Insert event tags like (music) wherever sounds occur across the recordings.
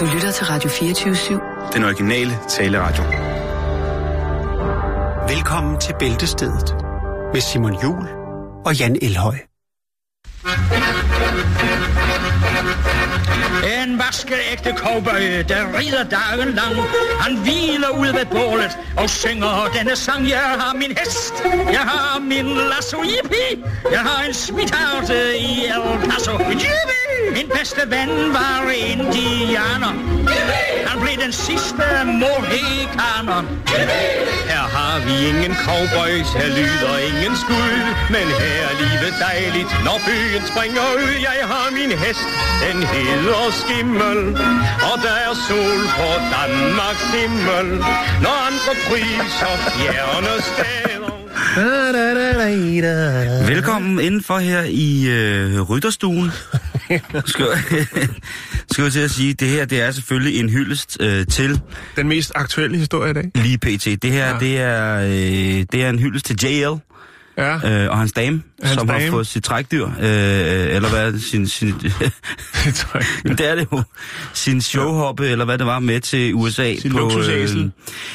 Du lytter til Radio 24-7. Den originale taleradio. Velkommen til Bæltestedet med Simon Jul og Jan Elhøj. En vaskeægte cowboy, der rider dagen lang. Han hviler ud ved bålet og synger denne sang. Jeg har min hest, jeg har min lasso, yippie. Jeg har en sweetheart i El Paso, yippie. Min bedste ven var indianer. Han blev den sidste mohikaner. Her har vi ingen cowboys, her lyder ingen skud. Men her er livet dejligt, når byen springer ud. Jeg har min hest, den hedder Skimmel. Og der er sol på Danmarks himmel. Når andre priser fjerne steder. Velkommen indenfor her i øh, Rytterstuen. (laughs) skal, (laughs) skal jeg til at sige, det her det er selvfølgelig en hyldest øh, til Den mest aktuelle historie i dag. lige pt. Det her Ja. det, er, øh, det er en hyldest til JL Ja, øh, og hans dame, Hans som har dame. fået sit trækdyr, øh, eller hvad sin, sin, (laughs) (laughs) det er det jo. Sin showhoppe, eller hvad det var, med til USA. Sin luksusæsel.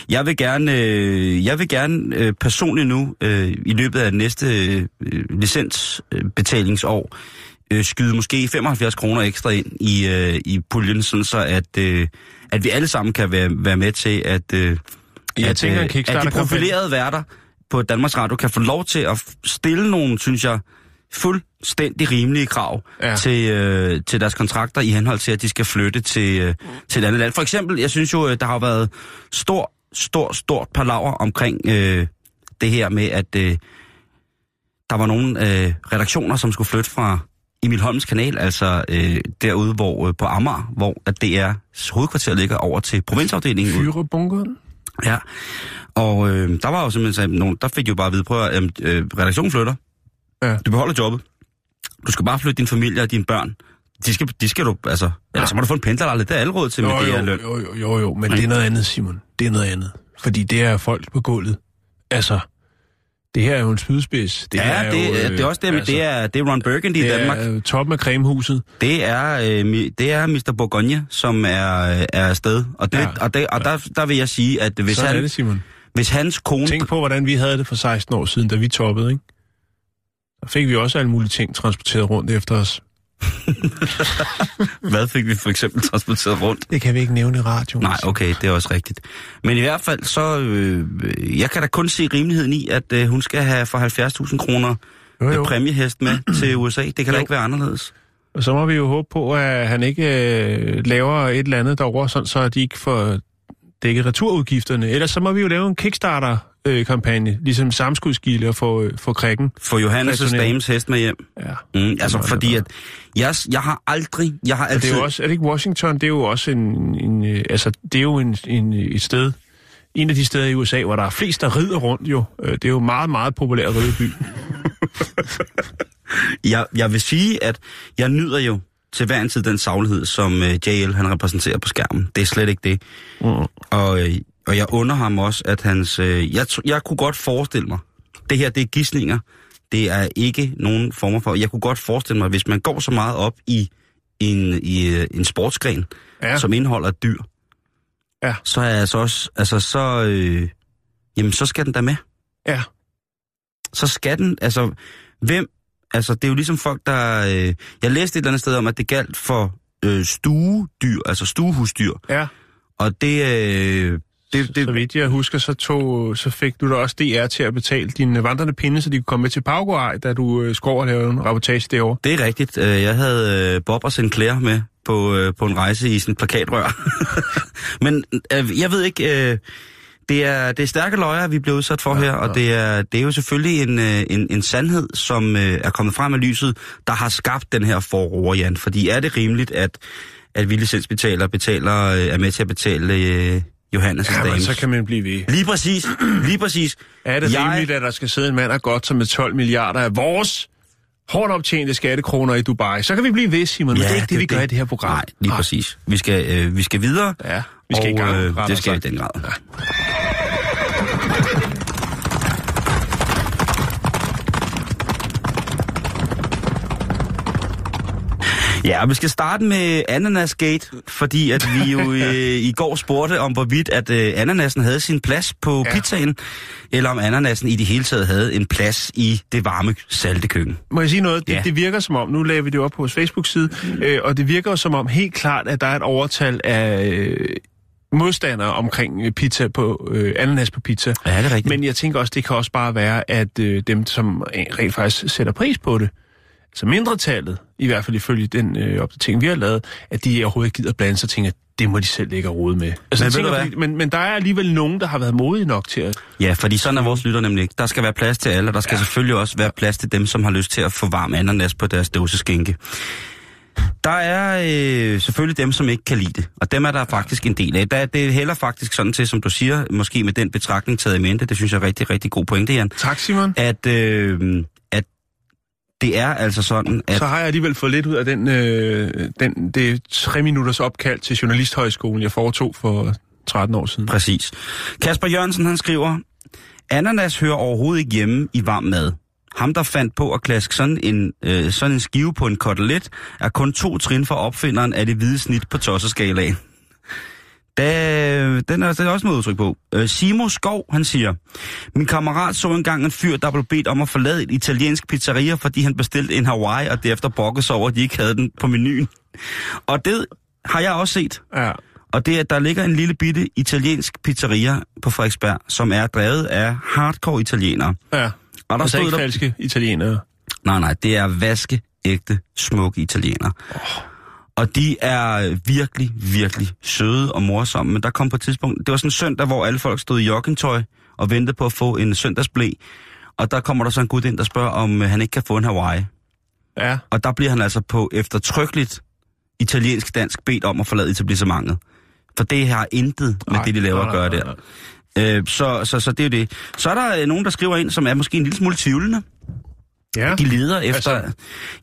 jeg vil gerne, øh, jeg vil gerne øh, personligt nu, øh, i løbet af næste øh, licensbetalingsår, øh, skyde måske 75 kroner ekstra ind i, øh, i puljen, sådan så at, øh, at vi alle sammen kan være, være med til, at, øh, Jeg at, tænker, en øh, at de profilerede værter på Danmarks Radio kan få lov til at stille nogle, synes jeg, fuldstændig rimelige krav Ja. til, øh, til deres kontrakter i henhold til, at de skal flytte til, øh, til et andet land. For eksempel, jeg synes jo, øh, der har været stor, stor, stort palaver omkring øh, det her med, at øh, der var nogle øh, redaktioner, som skulle flytte fra Emil Holms kanal, altså øh, derude hvor, øh, på Amager, hvor at DR's hovedkvarter ligger over til provinsafdelingen. Fyrebunkeren? Ja, og øh, der var jo simpelthen sådan nogen, der fik jo bare at vide, prøv at øh, redaktionen flytter. Ja. Du beholder jobbet. Du skal bare flytte din familie og dine børn. De skal, de skal du, altså, ja. eller så må du få en pendler, det er alle råd til med Jo, det her jo, løn. jo, jo, jo, jo, men det er noget andet, Simon. Det er noget andet. Fordi det er folk på gulvet. Altså, det her er jo en spydspids. Det Ja, er det, jo, øh, det er også det, altså, det er, det er Ron Burgundy i det Danmark. er øh, toppen af cremehuset. Det er, øh, det er Mr. Bourgogne, som er, øh, er afsted. Og, det, Ja. og, det, og der, der vil jeg sige, at hvis, Sådan er han, det, Simon. hvis hans kone... Tænk på, hvordan vi havde det for 16 år siden, da vi toppede, ikke? Der fik vi også alle mulige ting transporteret rundt efter os. (laughs) Hvad fik vi for eksempel transporteret rundt? Det kan vi ikke nævne i radioen. Nej, okay, det er også rigtigt. Men i hvert fald, så... Øh, jeg kan da kun se rimeligheden i, at øh, hun skal have for 70.000 kroner Jo, jo. præmiehest med (clears throat) til USA. Det kan Jo. da ikke være anderledes. Og så må vi jo håbe på, at han ikke øh, laver et eller andet derovre, sådan så de ikke får dækket returudgifterne. Ellers så må vi jo lave en Kickstarter-kampagne, ligesom samskudskilde og få, øh, få krikken. For Johannes' Returnere. dames hest med hjem. Ja. Mm, altså, Nå, fordi at... Jeg, jeg har aldrig... Jeg har Og altid... det er jo også, er det ikke Washington, det er jo også en, en øh, altså det er jo en, en, et sted, en af de steder i USA, hvor der er flest, der rider rundt jo. Øh, Det er jo meget, meget populær rideby. (laughs) jeg, jeg vil sige, at jeg nyder jo til hver en tid den saglighed, som øh, JL han repræsenterer på skærmen. Det er slet ikke det. Mm. Og, øh, og jeg under ham også, at hans... Øh, jeg, jeg kunne godt forestille mig, det her det er gissninger, det er ikke nogen former for... Jeg kunne godt forestille mig, hvis man går så meget op i en, i, øh, en sportsgren, Ja. som indeholder dyr, Ja. så er altså også... Altså, så... Øh, jamen, så skal den da med. Ja. så skal den, altså, hvem, altså, det er jo ligesom folk, der, øh, jeg læste et eller andet sted om, at det galt for øh, stuedyr, altså stuehusdyr, Ja, og det, øh, det, det, så vidt jeg husker, så, tog, så fik du da også DR til at betale dine vandrende pinde, så de kunne komme med til Paugoaj, da du øh, skår og lavede en rapportage derovre. det er rigtigt. Øh, Jeg havde øh, Bob og Sinclair med på, på en rejse i sådan en plakatrør. (laughs) Men jeg ved ikke, det er, det er stærke løjer, vi bliver udsat for ja, her, og ja. det er, det er jo selvfølgelig en, en, en sandhed, som er kommet frem af lyset, der har skabt den her forroer, Jan. Fordi er det rimeligt, at, at vi licensbetaler betaler, er med til at betale Johannes' Ja, men dames? så kan man blive ved. Lige præcis, lige præcis. Er det Jeg- rimeligt, at der skal sidde en mand og godt som med 12 milliarder af vores hårdt optjente skattekroner i Dubai? Så kan vi blive ved, Simon, men det er ikke det, vi gør i det her program. Nej, lige præcis. Vi skal, øh, vi skal videre. Ja, vi skal og, i gang, Øh, det skal vi i den grad. Ja. Ja, og vi skal starte med Ananasgate, fordi at vi jo (laughs) øh, i går spurgte om, hvorvidt at øh, ananasen havde sin plads på ja. pizzaen, eller om ananasen i det hele taget havde en plads i det varme, salte køkken. Må jeg sige noget? Det, Ja. det virker som om, nu lagde vi det op på vores Facebook-side, øh, og det virker som om helt klart, at der er et overtal af øh, modstandere omkring øh, pizza på, øh, ananas på pizza. Ja, det er rigtigt. Men jeg tænker også, det kan også bare være, at øh, dem, som rent faktisk sætter pris på det, altså mindretallet, i hvert fald ifølge den øh, opdatering, vi har lavet, at de overhovedet ikke gider blande sig og tænker, det må de selv ikke rode med. Altså, Men tænker, fordi, men, men der er alligevel nogen, der har været modige nok til at... Ja, fordi sådan er vores lytter nemlig ikke. Der skal være plads til alle, og der skal ja. selvfølgelig også være plads til dem, som har lyst til at få varm ananas på deres dåseskinke. Der er øh, selvfølgelig dem, som ikke kan lide det, og dem er der faktisk en del af. Der, det er heller faktisk sådan til, som du siger, måske med den betragtning taget i mente, det synes jeg er rigtig, rigtig god pointe, Jan, Tak, Simon. at, øh, at det er altså sådan, at Så har jeg alligevel fået lidt ud af den, øh, den, det tre minutters opkald til Journalisthøjskolen, jeg foretog for 13 år siden. Præcis. Kasper Jørgensen, han skriver, ananas hører overhovedet ikke hjemme i varm mad. Ham, der fandt på at klaske sådan en, øh, sådan en skive på en kotelet, er kun to trin fra opfinderen af det hvide snit på tosseskalaen. Da, den er, den er også noget udtryk på. Øh, Simo Skov, han siger, min kammerat så engang en fyr, der blev bedt om at forlade et italiensk pizzeria, fordi han bestilte en Hawaii, og derefter brokkede sig over, at de ikke havde den på menuen. Og det har jeg også set. Ja. Og det er, at der ligger en lille bitte italiensk pizzeria på Frederiksberg, som er drevet af hardcore italienere. ja. Og der Altså stod ikke der... falske italienere. Nej, nej, det er vaskeægte, smukke italienere. Og de er virkelig, virkelig søde og morsomme. Men der kom på et tidspunkt... Det var sådan en søndag, hvor alle folk stod i joggingtøj og ventede på at få en søndagsblæ. Og der kommer der så en gut ind, der spørger, om øh, han ikke kan få en Hawaii. Ja. Og der bliver han altså på eftertrykkeligt italiensk-dansk bedt om at forlade etablissementet. For det har intet med Nej, det, de laver at nej, gøre nej, der. Øh, så, så, så det er jo det. Så er der øh, nogen, der skriver ind, som er måske en lille smule tvivlende. Ja. De leder efter... Altså-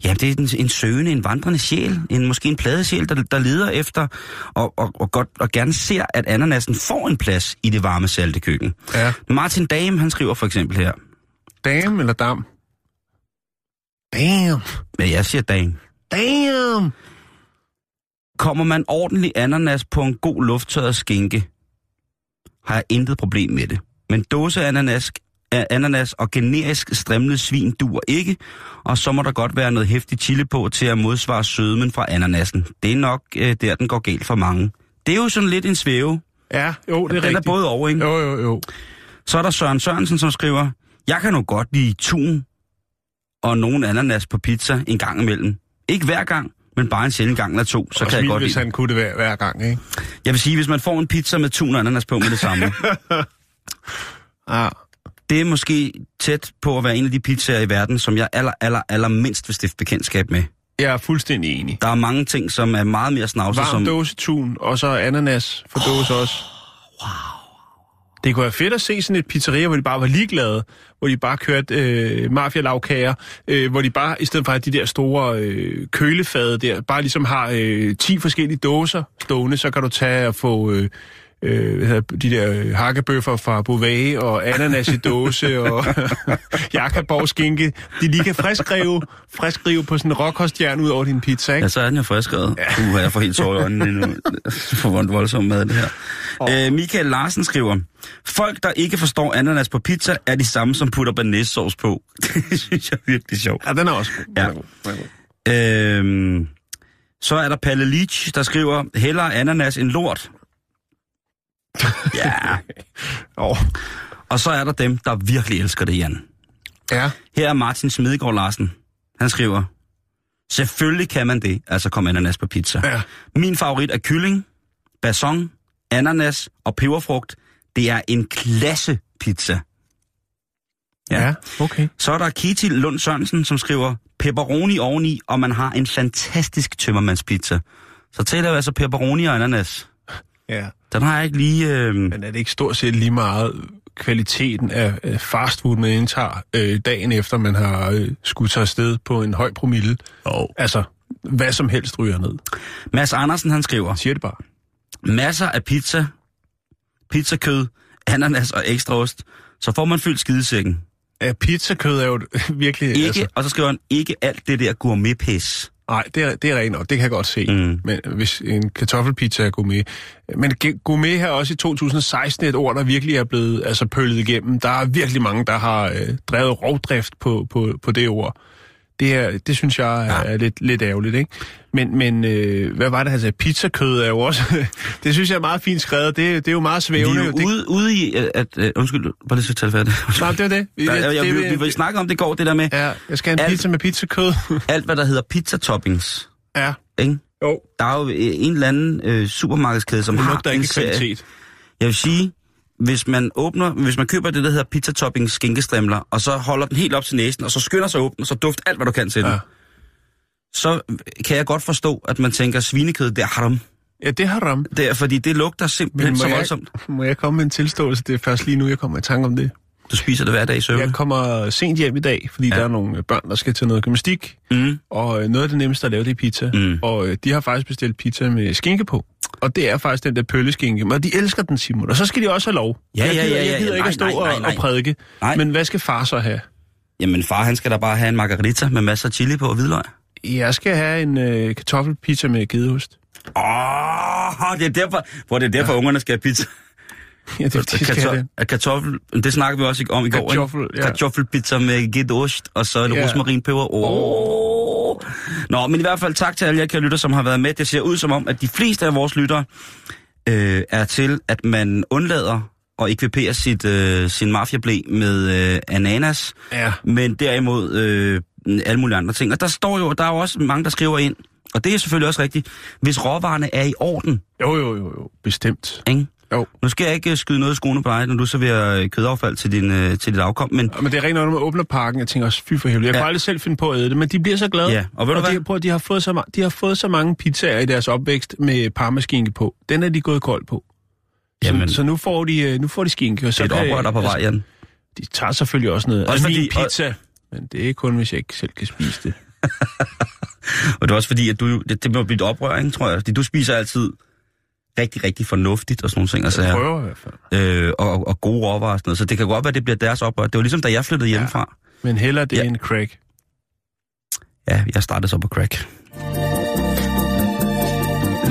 Ja, det er en, en søgende, en vandrende sjæl. En, måske en pladesjæl, der, der leder efter og, og, og, godt, og gerne ser, at ananasen får en plads i det varme salte køkken. ja. Martin Dame, han skriver for eksempel her. Dam eller dam? Damn. Men jeg siger Dame. Damn. Kommer man ordentlig ananas på en god lufttørret skinke, har jeg intet problem med det. Men dåse ananas, og generisk strimlet svin duer ikke, og så må der godt være noget hæftigt chili på til at modsvare sødmen fra ananasen. Det er nok øh, der, den går galt for mange. Det er jo sådan lidt en svæve. Ja, jo, det er Den er rigtigt. både over, ikke? Jo, jo, jo. Så er der Søren Sørensen, som skriver, jeg kan nu godt lide tun og nogen ananas på pizza en gang imellem. Ikke hver gang, men bare en sjældent gang eller to, så og kan jeg smil, godt hvis lide det. han kunne det hver, hver gang, ikke? Jeg vil sige, hvis man får en pizza med tun og ananas på med det samme, (laughs) Ah. Det er måske tæt på at være en af de pizzaer i verden, som jeg aller, aller, aller mindst vil stifte bekendtskab med. Jeg er fuldstændig enig. Der er mange ting, som er meget mere snavset, Varm som... dåsetun, og så ananas for dåse også. Wow. Det kunne være fedt at se sådan et pizzeria, hvor de bare var ligeglade, hvor de bare kørte øh, mafia øh, hvor de bare, i stedet for at de der store øh, kølefade der, bare ligesom har øh, 10 forskellige dåser stående, så kan du tage og få øh, øh, hvad hedder, de der øh, hakkebøffer fra Beauvais og ananas i dåse og (laughs) jakkaborg skinke. De lige kan friskrive, friskrive på sådan en råkostjern ud over din pizza, ikke? Ja, så er den jo friskrevet. Ja. Uh, jeg får helt tår i øjnene nu. For voldsom mad det her. Oh. Øh, Michael Larsen skriver, folk, der ikke forstår ananas på pizza, er de samme, som putter banæssauce på. (laughs) det synes jeg er virkelig sjovt. Ja, den er også god. Ja. Øhm, så er der Palle Leach, der skriver, hellere ananas end lort. Ja. Oh. Og så er der dem, der virkelig elsker det, Jan. Ja. Her er Martin Smedegaard Larsen. Han skriver, selvfølgelig kan man det, altså kom ananas på pizza. Ja. Min favorit er kylling, bason, ananas og peberfrugt. Det er en klasse pizza. Ja. Ja, okay. Så er der Ketil Lund Sørensen, som skriver pepperoni oveni, og man har en fantastisk tømmermandspizza. Så taler vi altså pepperoni og ananas. Ja. Den har jeg ikke lige... Øh... Men er det ikke stort set lige meget kvaliteten af fastfood, man indtager øh, dagen efter, man har øh, skudt sig afsted på en høj promille? Oh. Altså, hvad som helst ryger ned. Mads Andersen, han skriver, Siger det bare. masser af pizza, pizzakød, ananas og ekstra ost, så får man fyldt skidesækken. Ja, pizzakød er jo (laughs) virkelig... Ikke, Altså, og så skriver han, ikke alt det der gourmetpis. Nej, det er, det er rent nok. Det kan jeg godt se. Mm. Men hvis en kartoffelpizza er gourmet. Men gourmet her også i 2016 et ord, der virkelig er blevet altså, pøllet igennem. Der er virkelig mange, der har øh, drevet rovdrift på, på, på det ord. Det, er, det synes jeg er, er lidt, lidt ærgerligt, ikke? Men, men øh, hvad var det, han sagde? Pizzakød er jo også... (laughs) det synes jeg er meget fint skrevet. Det, det er jo meget Vi svævende. er jo det, ude, ude i, at... at øh, undskyld, bare lige så tale færdigt. Nej, det er det. Vi, Ja, jeg, jeg, det, vi, vi, vi snakkede om det går, det der med Ja, jeg skal have en Alt- pizza med pizzakød. (laughs) alt, hvad der hedder pizza-toppings. ja. Ikke? Jo. Der er jo øh, en eller anden øh, supermarkedskæde, som Det har lugter en ikke serie. kvalitet. Jeg vil sige, hvis man åbner, hvis man køber det, der hedder pizza toppings skinkestrimler, og så holder den helt op til næsen, og så skynder sig åbne, og så duft alt, hvad du kan til den, Ja. så kan jeg godt forstå, at man tænker, svinekød, det er haram. Ja, det har ramt. Det er, fordi det lugter simpelthen så jeg, voldsomt. må jeg komme med en tilståelse? Det er først lige nu, jeg kommer i tanke om det. Du spiser det hver dag i søvn. Jeg kommer sent hjem i dag, fordi Ja. ja. der er nogle børn, der skal til noget gymnastik. Mm. Og øh, noget af det nemmeste at lave, det er pizza. Mm. Og øh, de har faktisk bestilt pizza med skinke på. Og det er faktisk den der pølleskinke. Men de elsker den, Simon. Og så skal de også have lov. Ja, ja, gider, ja, ja, Jeg gider ja. ikke at stå Nej, nej, og, nej, og prædike. Nej. Men hvad skal far så have? Jamen far, han skal da bare have en margarita med masser af chili på og hvidløg. Jeg skal have en øh, kartoffelpizza med gedeost. Åh, det er derfor, hvor det er derfor, ja. ungerne skal have pizza. Ja, det, det have det. kartoffel, det snakker vi også om i går. Kartoffel, ja. Kartoffelpizza med gedost, og så en Ja. rosmarinpeber. Åh. Nå, men i hvert fald tak til alle jer kære lytter, som har været med. Det ser ud som om, at de fleste af vores lyttere øh, er til, at man undlader at ekvipere sit, øh, sin mafiablæ med øh, ananas, Ja. men derimod øh, alle mulige andre ting. Og der står jo, der er jo også mange, der skriver ind, og det er selvfølgelig også rigtigt, hvis råvarerne er i orden, Jo, jo, jo, jo. Bestemt. ikke? Jo. Nu skal jeg ikke øh, skyde noget i skoene på dig, når du serverer øh, kødaffald til, din, øh, til dit afkom, men Ja, Men det er rent når man åbner pakken, jeg tænker også, fy for helvede. Jeg Ja. kunne aldrig selv finde på at æde det, men de bliver så glade. Ja, og ved du hvad? de, prøv, de, har fået så, de har fået så mange pizzaer i deres opvækst med parmaskinke på. Den er de gået kold på. Så, Jamen. så nu får de, nu får de skinke. Og så det er et oprør, der er på vej, Jan. De tager selvfølgelig også noget. Også Også fordi- pizza. Men det er kun, hvis jeg ikke selv kan spise det. (laughs) Og det er også fordi, at du, det, det må blive et oprør, ikke, tror jeg. Fordi du spiser altid rigtig, rigtig fornuftigt og sådan nogle ting. Altså, Jeg prøver i hvert fald. øh, og, og gode råvarer og sådan noget. Så det kan godt være, at det bliver deres oprør. Det var ligesom, da jeg flyttede hjemmefra. Men heller det Ja. ja. end crack. Ja, jeg startede så på crack.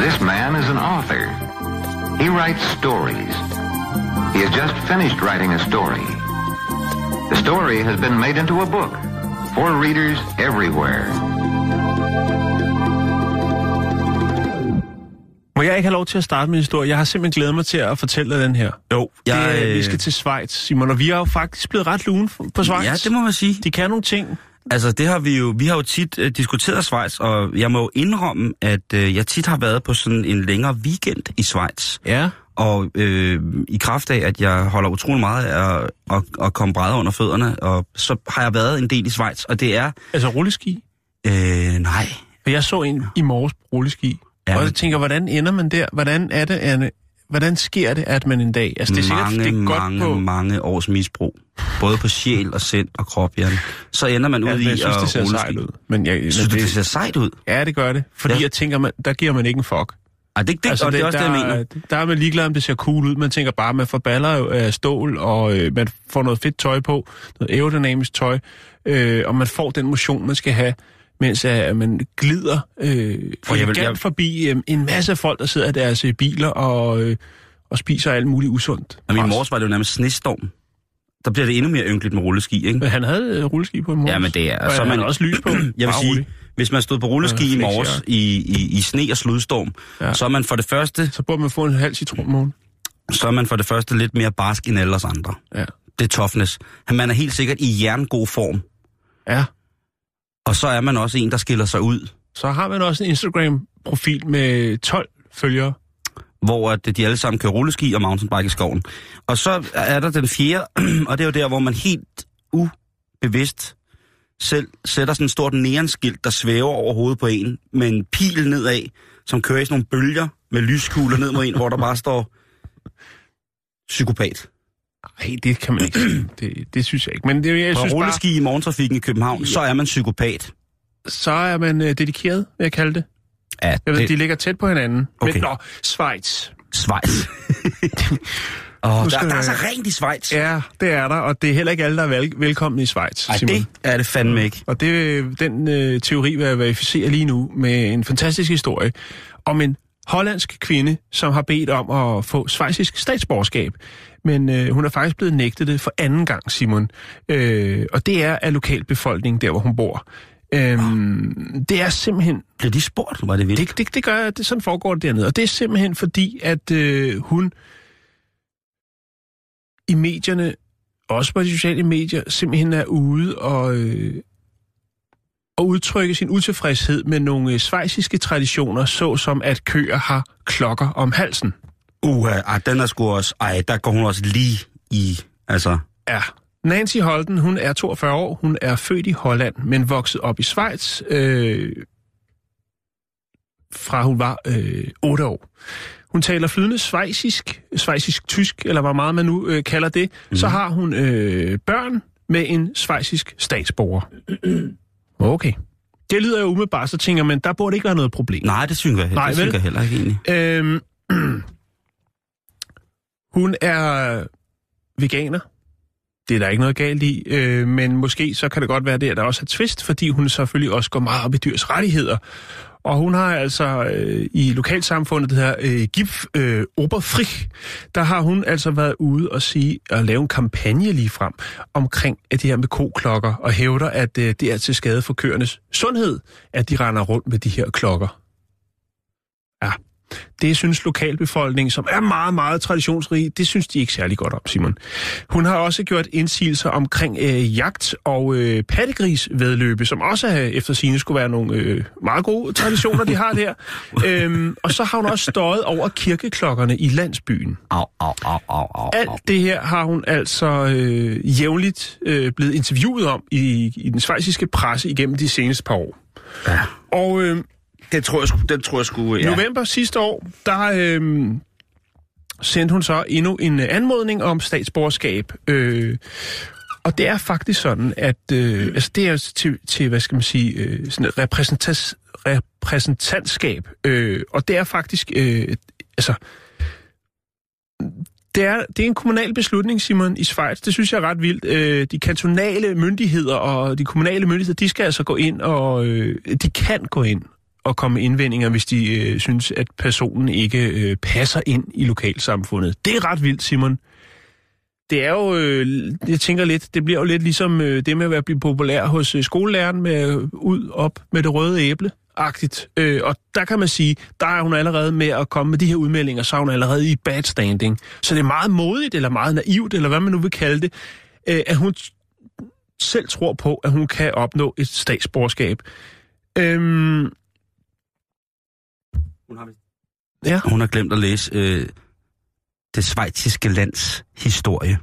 This man is an author. He writes stories. He has just finished writing a story. The story has been made into a book for readers everywhere. Må jeg ikke have lov til at starte min historie? Jeg har simpelthen glædet mig til at fortælle dig den her. Jo, Jeg, det, er- vi øh, skal til Schweiz, Simon, og vi er jo faktisk blevet ret lune på Schweiz. Ja, det må man sige. De kan nogle ting. Altså, det har vi jo, vi har jo tit øh, diskuteret Schweiz, og jeg må jo indrømme, at øh, jeg tit har været på sådan en længere weekend i Schweiz. Ja. Og øh, i kraft af, at jeg holder utrolig meget af at, at, at komme brædder under fødderne, og så har jeg været en del i Schweiz, og det er... Altså rulleski. Øh, nej. Og jeg så en i morges på rulleski. Ja, og jeg tænker, hvordan ender man der? Hvordan er det, Anne? Hvordan sker det, at man en dag... Altså, det er sikkert, mange, det er mange, godt på... mange års misbrug. Både på sjæl og sind og krop, Jan. Så ender man ud Ja, i men jeg synes, at det ser sejt ud. Men jeg, men Synes du, det, det ser sejt ud? Ja, det gør det. Fordi Ja. jeg tænker, man, der giver man ikke en fuck. Ej, det, det, altså, og det er også der, det, jeg mener. Der er man ligeglad, om det ser cool ud. Man tænker bare, man får baller af stål, og øh, man får noget fedt tøj på, noget aerodynamisk tøj, øh, og man får den motion, man skal have, mens øh, man glider øh, Og jeg vil- jeg- forbi øh, en masse folk, der sidder i deres øh, biler og, øh, og spiser alt muligt usundt. Og min mors var det jo nærmest snestorm. Der bliver det endnu mere ynkeligt med rulleski, ikke? Men han havde øh, rulleski på i morges. Ja, men det er- Og så man- også lys på. (clears throat) Jeg vil sige, hvis man stod på rulleski Ja, i morges ja. i, i, i sne og sludstorm, Ja. så er man for det første Så burde man få en halv citronmåne. så er man for det første lidt mere barsk end alle os andre. Ja. Det er toughness. Man er helt sikkert i jerngod form. ja. Og så er man også en, der skiller sig ud. Så har man også en Instagram-profil med 12 følgere. hvor at de alle sammen kører rulleski og mountainbike i skoven. Og så er der den fjerde, (clears throat) og det er jo der, hvor man helt ubevidst selv sætter sådan et stort neonskilt, der svæver over hovedet på en, med en pil nedad, som kører i sådan nogle bølger med lyskugler ned mod en, hvor der bare står psykopat. Nej, det kan man ikke. (clears throat) Det, det synes jeg ikke. Men det, jeg På synes bare, rulleski i morgentrafikken i København, så er man psykopat. så er man øh, dedikeret, vil jeg kalde det. Ja, Jeg ved, det, de ligger tæt på hinanden. Okay. Men nå, Schweiz. Schweiz. (laughs) Nu der, der er så rent i Schweiz. Ja, det er der, og det er heller ikke alle, der er vel- velkomne i Schweiz, Ej, Simon. det er det fandme ikke. Og det, den øh, teori vil jeg verificere lige nu med en fantastisk historie om en hollandsk kvinde, som har bedt om at få svejsisk statsborgerskab. Men øh, hun er faktisk blevet nægtet det for anden gang, Simon. Øh, og det er af lokalbefolkningen, der hvor hun bor. Øhm, det er simpelthen Bliver de spurgt? Var det vildt? det, det, det gør det, sådan foregår det dernede. Og det er simpelthen fordi, at øh, hun i medierne, også på de sociale medier, simpelthen er ude og, øh, og udtrykke sin utilfredshed med nogle øh, svejsiske traditioner, såsom at køer har klokker om halsen. Uh, ej, den er sgu også... Ej, der går hun også lige i... Altså, Ja. Nancy Holden, hun er 42 år, hun er født i Holland, men vokset op i Schweiz, øh, fra hun var øh, 8 år. Hun taler flydende svejsisk, svejsisk-tysk, eller hvad meget man nu øh, kalder det. Mm. Så har hun øh, børn med en svejsisk statsborger. Okay. Det lyder jo umiddelbart, så tænker man, der burde ikke være noget problem. nej, det synes jeg, Nej, det synes jeg heller ikke egentlig. Øhm, (clears throat) (clears throat) hun er veganer. Det er der ikke noget galt i, øh, men måske så kan det godt være det, at der også er twist, fordi hun selvfølgelig også går meget op i dyrs rettigheder. Og hun har altså øh, i lokalsamfundet, det her øh, GIF øh, Oberfrich, der har hun altså været ude og sige og lave en kampagne lige frem omkring at det her med koklokker, og hævder, at øh, det er til skade for køernes sundhed, at de render rundt med de her klokker. Ja, det synes lokalbefolkningen, som er meget, meget traditionsrig, det synes de ikke særlig godt om, Simon. Hun har også gjort indsigelser omkring øh, jagt og øh, pattegrisvedløbe, som også øh, efter sine skulle være nogle øh, meget gode traditioner, de har der. (laughs) øhm, og så har hun også støjet over kirkeklokkerne i landsbyen. Au, au, au, au, au. Alt det her har hun altså øh, jævnligt øh, blevet interviewet om i, i den svejsiske presse igennem de seneste par år. Ja. Og øh, det tror jeg, den det tror jeg skulle, i ja. november sidste år, der øh, sendte hun så endnu en øh, anmodning om statsborgerskab. Øh, og det er faktisk sådan, at øh, altså det er til, til, hvad skal man sige, øh, sådan et repræsentas, repræsentantskab. Øh, og det er faktisk, øh, altså, det er, det er en kommunal beslutning, Simon, i Schweiz. Det synes jeg er ret vildt. Øh, de kantonale myndigheder og de kommunale myndigheder, de skal altså gå ind, og øh, de kan gå ind og komme med indvendinger, hvis de øh, synes, at personen ikke øh, passer ind i lokalsamfundet. Det er ret vildt, Simon. Det er jo, øh, jeg tænker lidt, det bliver jo lidt ligesom øh, det med at blive populær hos øh, skolelæreren med øh, ud op med det røde æble. Agtigt. Øh, og der kan man sige, der er hun allerede med at komme med de her udmeldinger, så er hun allerede i bad standing. Så det er meget modigt, eller meget naivt, eller hvad man nu vil kalde det, øh, at hun t- selv tror på, at hun kan opnå et statsborgerskab. Øhm, hun har, vist- ja. hun har glemt at læse øh, det svejtiske lands historie.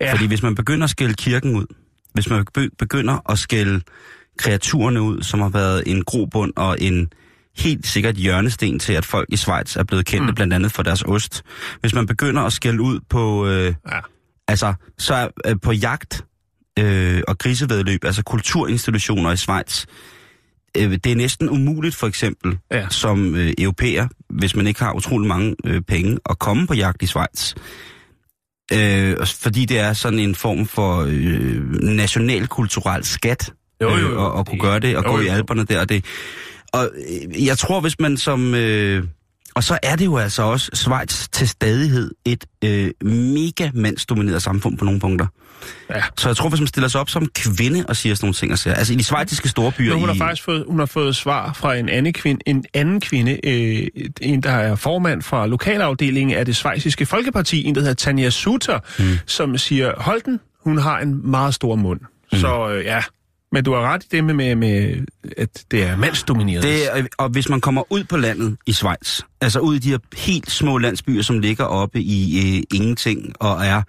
Ja. Fordi hvis man begynder at skælde kirken ud, hvis man be- begynder at skælde kreaturerne ud, som har været en grobund og en helt sikkert hjørnesten til, at folk i Schweiz er blevet kendte, mm. blandt andet for deres ost. Hvis man begynder at skælde ud på, øh, Ja. altså, så er, øh, på jagt øh, og grisevedløb, altså kulturinstitutioner i Schweiz, øh, det er næsten umuligt for eksempel Ja. som øh, europæer, hvis man ikke har utrolig mange øh, penge, at komme på jagt i Schweiz. Øh, fordi det er sådan en form for øh, nationalkulturel skat, Jo, jo, jo. øh, og, og kunne gøre det, og jo, gå i jo. alberne der. Og, det, og øh, jeg tror, hvis man som... Øh, og så er det jo altså også Schweiz til stadighed et øh, mega mandsdomineret samfund på nogle punkter. Ja. Så jeg tror, hvis man stiller sig op som kvinde og siger sådan nogle ting, og siger, altså i de svejtiske storbyer... Men hun har i, faktisk fået, hun har fået svar fra en anden kvinde, en anden kvinde øh, en der er formand fra lokalafdelingen af det svejsiske folkeparti, en der hedder Tanja Suter, mm. som siger, hold den, hun har en meget stor mund. Mm. Så øh, ja, men du har ret i det med, med, med at det er mandsdomineret. Det, er- og hvis man kommer ud på landet i Schweiz, altså ud i de her helt små landsbyer, som ligger oppe i øh, ingenting, og er,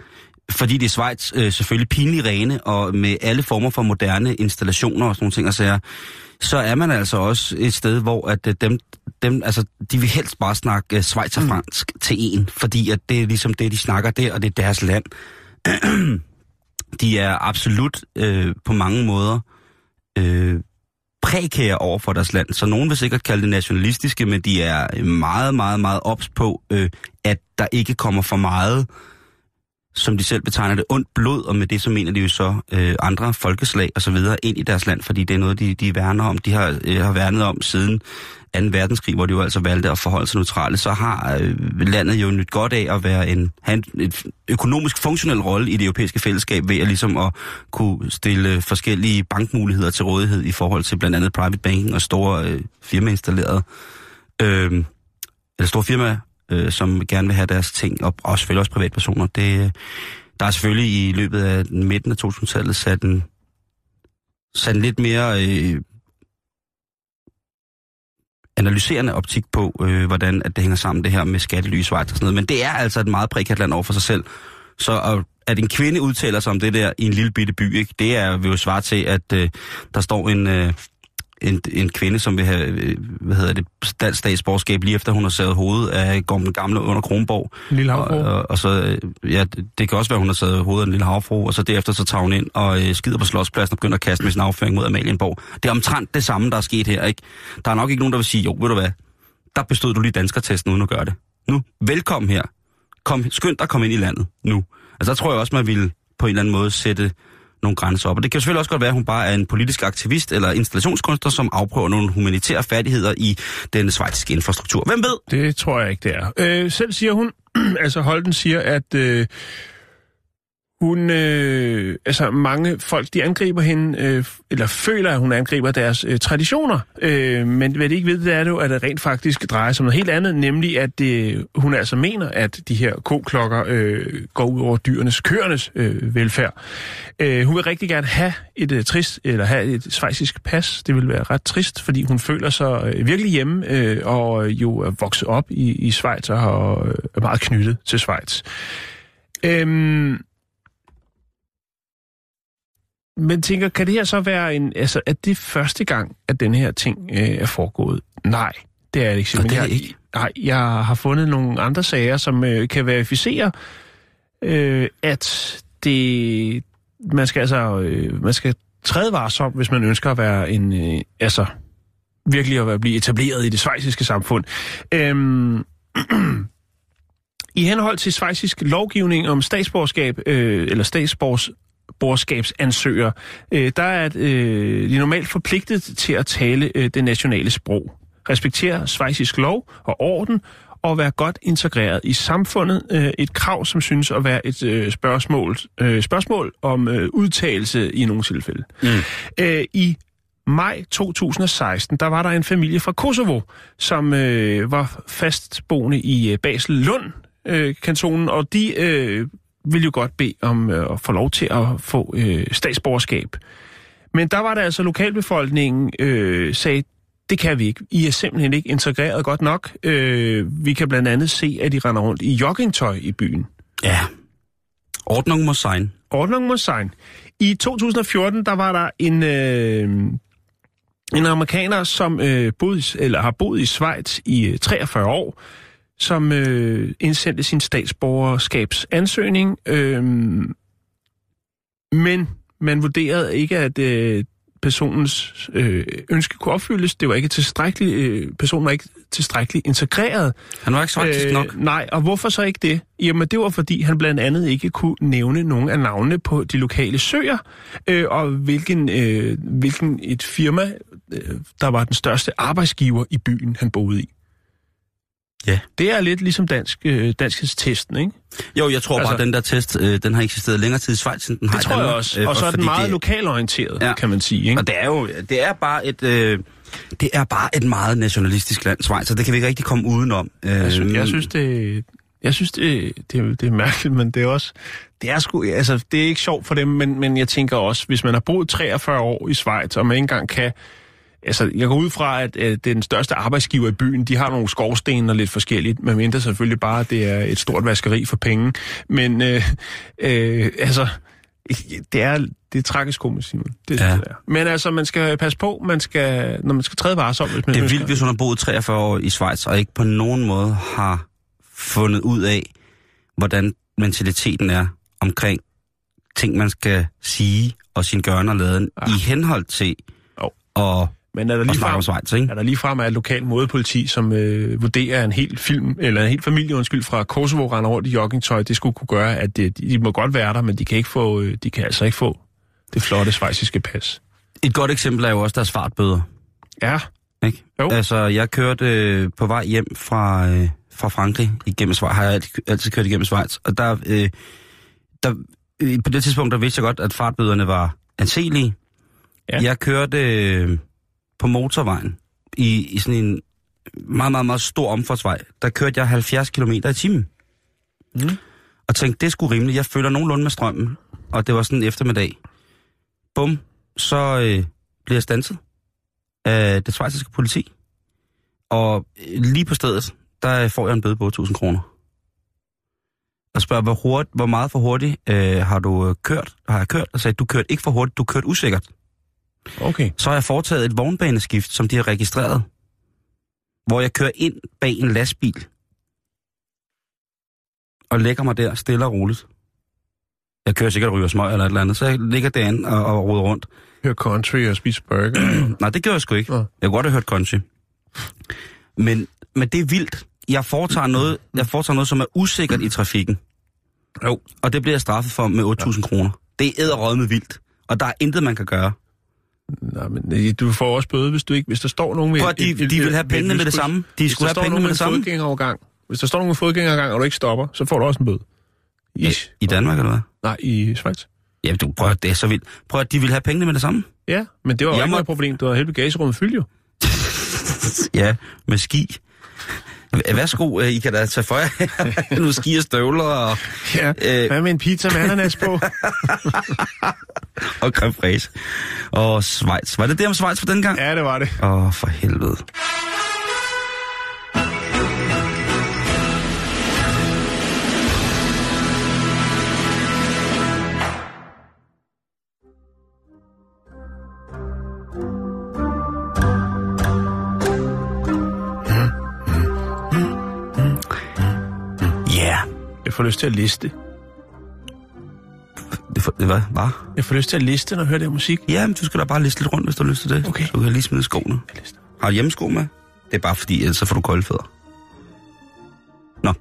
fordi det er Schweiz, øh, selvfølgelig pinlig rene, og med alle former for moderne installationer og sådan nogle ting, og sager, så er man altså også et sted, hvor at øh, dem, dem, altså, de vil helst bare snakke øh, schweizerfransk mm. til en, fordi at det er ligesom det, de snakker der, og det er deres land. (clears throat) de er absolut øh, på mange måder øh, prekære over for deres land. Så nogen vil sikkert kalde det nationalistiske, men de er meget, meget, meget ops på, øh, at der ikke kommer for meget som de selv betegner det, ondt blod, og med det så mener de jo så øh, andre folkeslag og så videre ind i deres land, fordi det er noget, de, de værner om. De har, øh, har værnet om siden 2. verdenskrig, hvor de jo altså valgte at forholde sig neutrale, så har øh, landet jo nyt godt af at være en, have en et økonomisk funktionel rolle i det europæiske fællesskab ved at ligesom at kunne stille forskellige bankmuligheder til rådighed i forhold til blandt andet private banking og store øh, firmainstallerede øh, eller store firmaer øh, som gerne vil have deres ting, og og selvfølgelig også privatpersoner. Det, øh, der er selvfølgelig i løbet af midten af 2000-tallet sat en, sat en lidt mere øh, analyserende optik på, øh, hvordan at det hænger sammen, det her med skattely i Schweiz og sådan noget. Men det er altså et meget prekært land over for sig selv. Så at, at en kvinde udtaler sig om det der i en lille bitte by, ikke, det er jo svar til, at øh, der står en... Øh, en, en kvinde, som vil have øh, hvad hedder det, dansk statsborgerskab, lige efter hun har savet hovedet af den gamle under Kronborg. Lille og, og, og, så, øh, ja, det kan også være, hun har savet hovedet af en lille havfru, og så derefter så tager hun ind og øh, skider på slotspladsen og begynder at kaste med sin afføring mod Amalienborg. Det er omtrent det samme, der er sket her, ikke? Der er nok ikke nogen, der vil sige, jo, ved du hvad, der bestod du lige danskertesten uden at gøre det. Nu, velkommen her. Kom, skynd dig at komme ind i landet nu. Altså, der tror jeg også, man ville på en eller anden måde sætte nogle grænser op. Og det kan selvfølgelig også godt være, at hun bare er en politisk aktivist eller installationskunstner, som afprøver nogle humanitære færdigheder i den svejtiske infrastruktur. Hvem ved? Det tror jeg ikke, det er. Øh, selv siger hun, (clears throat) altså Holden siger, at øh, hun, øh, altså mange folk, de angriber hende, øh, eller føler, at hun angriber deres øh, traditioner. Øh, men hvad de ikke ved, det er jo, at det rent faktisk drejer sig om noget helt andet, nemlig at det, hun altså mener, at de her koklokker øh, går ud over dyrenes, køernes øh, velfærd. Øh, hun vil rigtig gerne have et øh, trist, eller have et svejsisk pas. Det vil være ret trist, fordi hun føler sig øh, virkelig hjemme, øh, og øh, jo er vokset op i, i Schweiz og øh, er meget knyttet til Schweiz. Øh, men tænker, kan det her så være en... Altså, er det første gang, at den her ting øh, er foregået? Nej, det er det ikke. det er jeg, ikke. Nej, jeg har fundet nogle andre sager, som øh, kan verificere, øh, at det... Man skal altså... Øh, man skal træde varsom, hvis man ønsker at være en... Øh, altså, virkelig at være, blive etableret i det svejsiske samfund. Øhm, (clears throat) I henhold til svejsisk lovgivning om statsborgerskab, øh, eller statsborgs statsborgerskabsansøger, øh, der er øh, de normalt forpligtet til at tale øh, det nationale sprog, respektere svejsisk lov og orden, og være godt integreret i samfundet. Øh, et krav, som synes at være et øh, spørgsmål, øh, spørgsmål om øh, udtalelse i nogle tilfælde. Mm. Øh, I maj 2016, der var der en familie fra Kosovo, som øh, var fastboende i øh, Basel Lund, øh, kantonen, og de øh, ville jo godt bede om øh, at få lov til at få øh, statsborgerskab. Men der var der altså lokalbefolkningen øh, sagde, det kan vi ikke. I er simpelthen ikke integreret godt nok. Øh, vi kan blandt andet se, at de render rundt i joggingtøj i byen. Ja. Ordnung må sein. Ordnung må sein. I 2014, der var der en, øh, en amerikaner, som øh, boede, eller har boet i Schweiz i 43 øh, år, som øh, indsendte sin statsborgerskabsansøgning, øh, men man vurderede ikke, at øh, personens øh, ønske kunne opfyldes. Det var ikke tilstrækkeligt, øh, personen var ikke tilstrækkeligt integreret. Han var ikke faktisk øh, nok. Nej, og hvorfor så ikke det? Jamen, det var fordi, han blandt andet ikke kunne nævne nogen af navnene på de lokale søer, øh, og hvilken, øh, hvilken et firma, øh, der var den største arbejdsgiver i byen, han boede i. Ja. Det er lidt ligesom dansk, øh, danskhedstesten, ikke? Jo, jeg tror altså, bare, at den der test, øh, den har eksisteret længere tid i Schweiz, end den det har tror i jeg også. Øh, og så er den meget det, lokalorienteret, ja. kan man sige. Ikke? Og det er jo det er bare et... Øh, det er bare et meget nationalistisk land, Schweiz, så det kan vi ikke rigtig komme udenom. Øh, jeg, synes, jeg synes, det, jeg synes det, det, det er mærkeligt, men det er også... Det er, sgu, altså, det er ikke sjovt for dem, men, men jeg tænker også, hvis man har boet 43 år i Schweiz, og man ikke engang kan Altså, jeg går ud fra, at, at den største arbejdsgiver i byen, de har nogle skorsten og lidt forskelligt, men mindre selvfølgelig bare, at det er et stort vaskeri for penge. Men øh, øh, altså, det er, det er tragisk komisk, Simon. Det, ja. det er. Men altså, man skal passe på, man skal, når man skal træde varsom. Hvis man det er vildt, hvis hun har boet 43 år i Schweiz, og ikke på nogen måde har fundet ud af, hvordan mentaliteten er omkring ting, man skal sige og sin gørne og laden, ja. i henhold til oh. og Men er der lige frem, Schweiz, ikke? er der lige frem er et lokalt modepoliti, som øh, vurderer en hel film, eller en hel familie, undskyld, fra Kosovo render rundt i joggingtøj, det skulle kunne gøre, at det, de må godt være der, men de kan, ikke få, øh, de kan altså ikke få det flotte svejsiske pas. Et godt eksempel er jo også deres fartbøder. Ja, Ikke? Jo. Altså, jeg kørte øh, på vej hjem fra, øh, fra Frankrig igennem Schweiz, har jeg altid, altid kørt igennem Schweiz, og der, øh, der øh, på det tidspunkt, der vidste jeg godt, at fartbøderne var anselige. Ja. Jeg kørte øh, på motorvejen i, i sådan en meget, meget, meget stor omfartsvej. Der kørte jeg 70 km i timen. Mm. Og tænkte, det skulle rimeligt. Jeg følger nogenlunde med strømmen, og det var sådan en eftermiddag. Bum, så øh, bliver jeg stanset af det svejsiske politi. Og øh, lige på stedet, der får jeg en bøde på 8.000 kroner. Og spørger, hvor, hurtigt, hvor meget for hurtigt øh, har du øh, kørt? Har jeg kørt? Og sagde, du kørte ikke for hurtigt, du kørte usikkert. Okay. Så har jeg foretaget et vognbaneskift, som de har registreret. Hvor jeg kører ind bag en lastbil. Og lægger mig der stille og roligt. Jeg kører sikkert ryger smøg eller et eller andet, så jeg ligger derinde og, og roder rundt. Hør country og spise burger. (clears throat) Nej, det gør jeg sgu ikke. Nå. Jeg kunne godt have hørt country. Men, men det er vildt. Jeg foretager noget, jeg foretager noget, som er usikkert i trafikken. Jo. Og det bliver jeg straffet for med 8.000 kroner. Det er æderrød med vildt. Og der er intet, man kan gøre. Nej, men du får også bøde, hvis, du ikke, hvis der står nogen med... Prøv de, et- et- de vil have pengene med det et- samme. De skulle have pengene med det samme. fodgængerovergang, hvis der står nogen med fodgængerovergang, og du ikke stopper, så får du også en bøde. Ish. I Danmark, eller hvad? Nej, i Schweiz. Ja, du prøver, det er så vildt. Prøv at de vil have pengene med det samme. Ja, men det var jo ikke må- noget problem. Du havde hele bagagerummet fyldt jo. (laughs) Ja, med ski. Værsgo, øh, I kan da tage for jer (laughs) nogle ski og støvler og, Ja, Øh. hvad med en pizza med ananas på? (laughs) og creme fraise. Og Schweiz. Var det det om Schweiz for den gang? ja, det var det. Åh, oh, for helvede. Jeg får lyst til at liste. Det, for, var, var. Jeg får lyst til at liste, når jeg hører det her musik. Ja, men du skal da bare liste lidt rundt, hvis du har lyst til det. Okay. Du kan lige smide skoene. Har du hjemmesko med? Det er bare fordi, ellers så får du kolde fødder. Nå.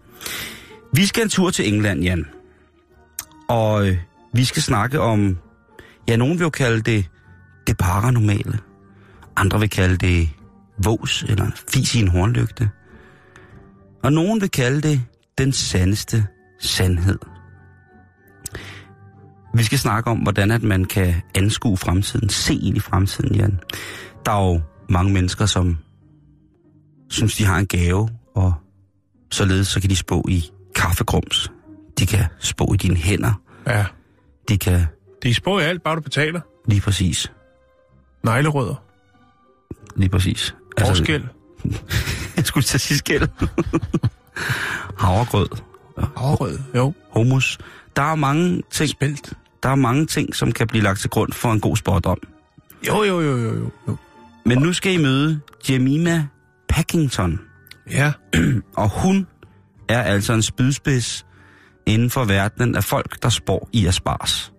Vi skal en tur til England, Jan. Og øh, vi skal snakke om... Ja, nogen vil jo kalde det det paranormale. Andre vil kalde det vås eller fis i en hornlygte. Og nogen vil kalde det den sandeste sandhed. Vi skal snakke om, hvordan at man kan anskue fremtiden, se ind i fremtiden, Jan. Der er jo mange mennesker, som synes, de har en gave, og således så kan de spå i kaffegrums. De kan spå i dine hænder. Ja. De kan Det er spå i alt, bare du betaler. lige præcis, Neglerødder. lige præcis. Forskæl. (laughs) jeg skulle til at sige skæld. Havregrød, Afrød. Jo. hummus. Der er mange ting, Spelt. der er mange ting, som kan blive lagt til grund for en god spådom. Jo, jo, jo, jo, jo, jo. Men nu skal I møde Jemima Packington. Ja. (clears throat) Og hun er altså en spydspids inden for verdenen af folk, der spår i asparges.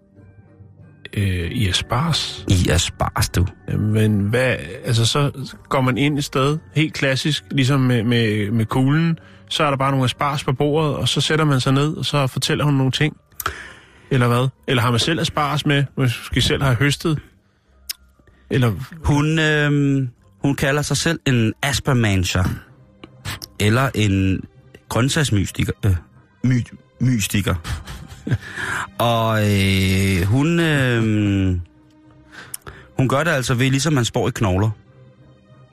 Øh, I Aspars. I asparges, du. Men hvad, altså så går man ind et sted, helt klassisk, ligesom med, med, med kuglen, så er der bare nogle aspars på bordet, og så sætter man sig ned, og så fortæller hun nogle ting. Eller hvad? Eller har man selv aspars med, måske selv har høstet? Eller, Hun, øh, hun kalder sig selv en aspermancher. Eller en grøntsagsmystiker. Øh, my, mystiker. (laughs) Og øh, hun, øh, hun gør det altså ved, ligesom man spår i knogler.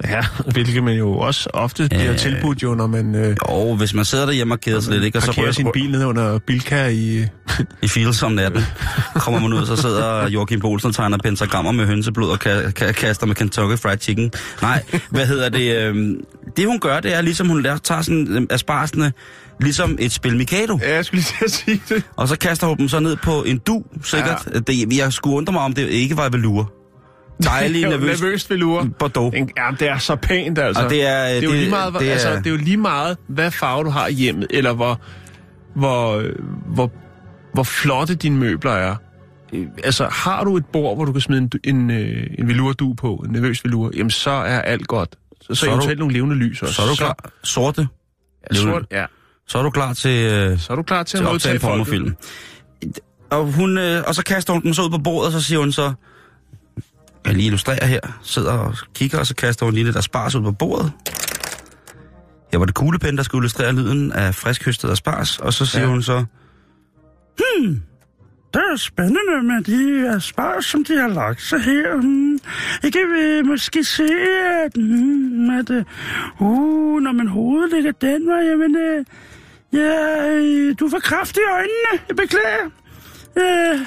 Ja, (laughs) hvilket man jo også ofte bliver Øh. tilbudt jo, når man øh, Og hvis man sidder derhjemme og keder sig lidt, ikke, og så parkerer sin bil ned under Bilka i... (laughs) i Fields om natten, kommer man ud, så sidder Joachim Bolsen og tegner pentagrammer med hønseblod og ka- ka- kaster med Kentucky Fried Chicken. Nej, hvad hedder det? Øh, det hun gør, det er ligesom, hun laver, tager sådan øh, asparsene, ligesom et spil Mikado. Ja, jeg skulle lige til at sige det. Og så kaster hun dem så ned på en du, sikkert. Ja. Det, jeg skulle undre mig, om det ikke var velure. Dejlig, Jo, (laughs) nervøs Nervøst velure. Bordeaux. En- Ja, det er så pænt, altså. Og det er, det er jo det- lige meget, det er- altså, det er jo lige meget, hvad farve du har i hjemmet, eller hvor, hvor, hvor, hvor flotte dine møbler er. øh, altså, har du et bord, hvor du kan smide en, en, øh, en velurdu på, en nervøs velur, jamen så er alt godt. Så, så, Så er så du- eventuelt nogle levende lys også. Så er du klar. Sorte. Ja, sort, ja. Så er du klar til, øh, Så er du klar til, til at modtage en pornofilm. Og, hun, øh, og så kaster hun den så ud på bordet, og så siger hun så, jeg lige illustrerer her, sidder og kigger, og så kaster hun lige lidt spars ud på bordet. Her var det kuglepen, der skulle illustrere lyden af frisk høstet spars, og så siger Ja. hun så, Hmm, det er spændende med de asparges, som de har lagt sig her. Hmm. Jeg kan øh, måske se, at, hmm, at uh, når man hovedet ligger den vej, jamen, øh, ja, øh, du får kraft i øjnene. Jeg beklager. Øh,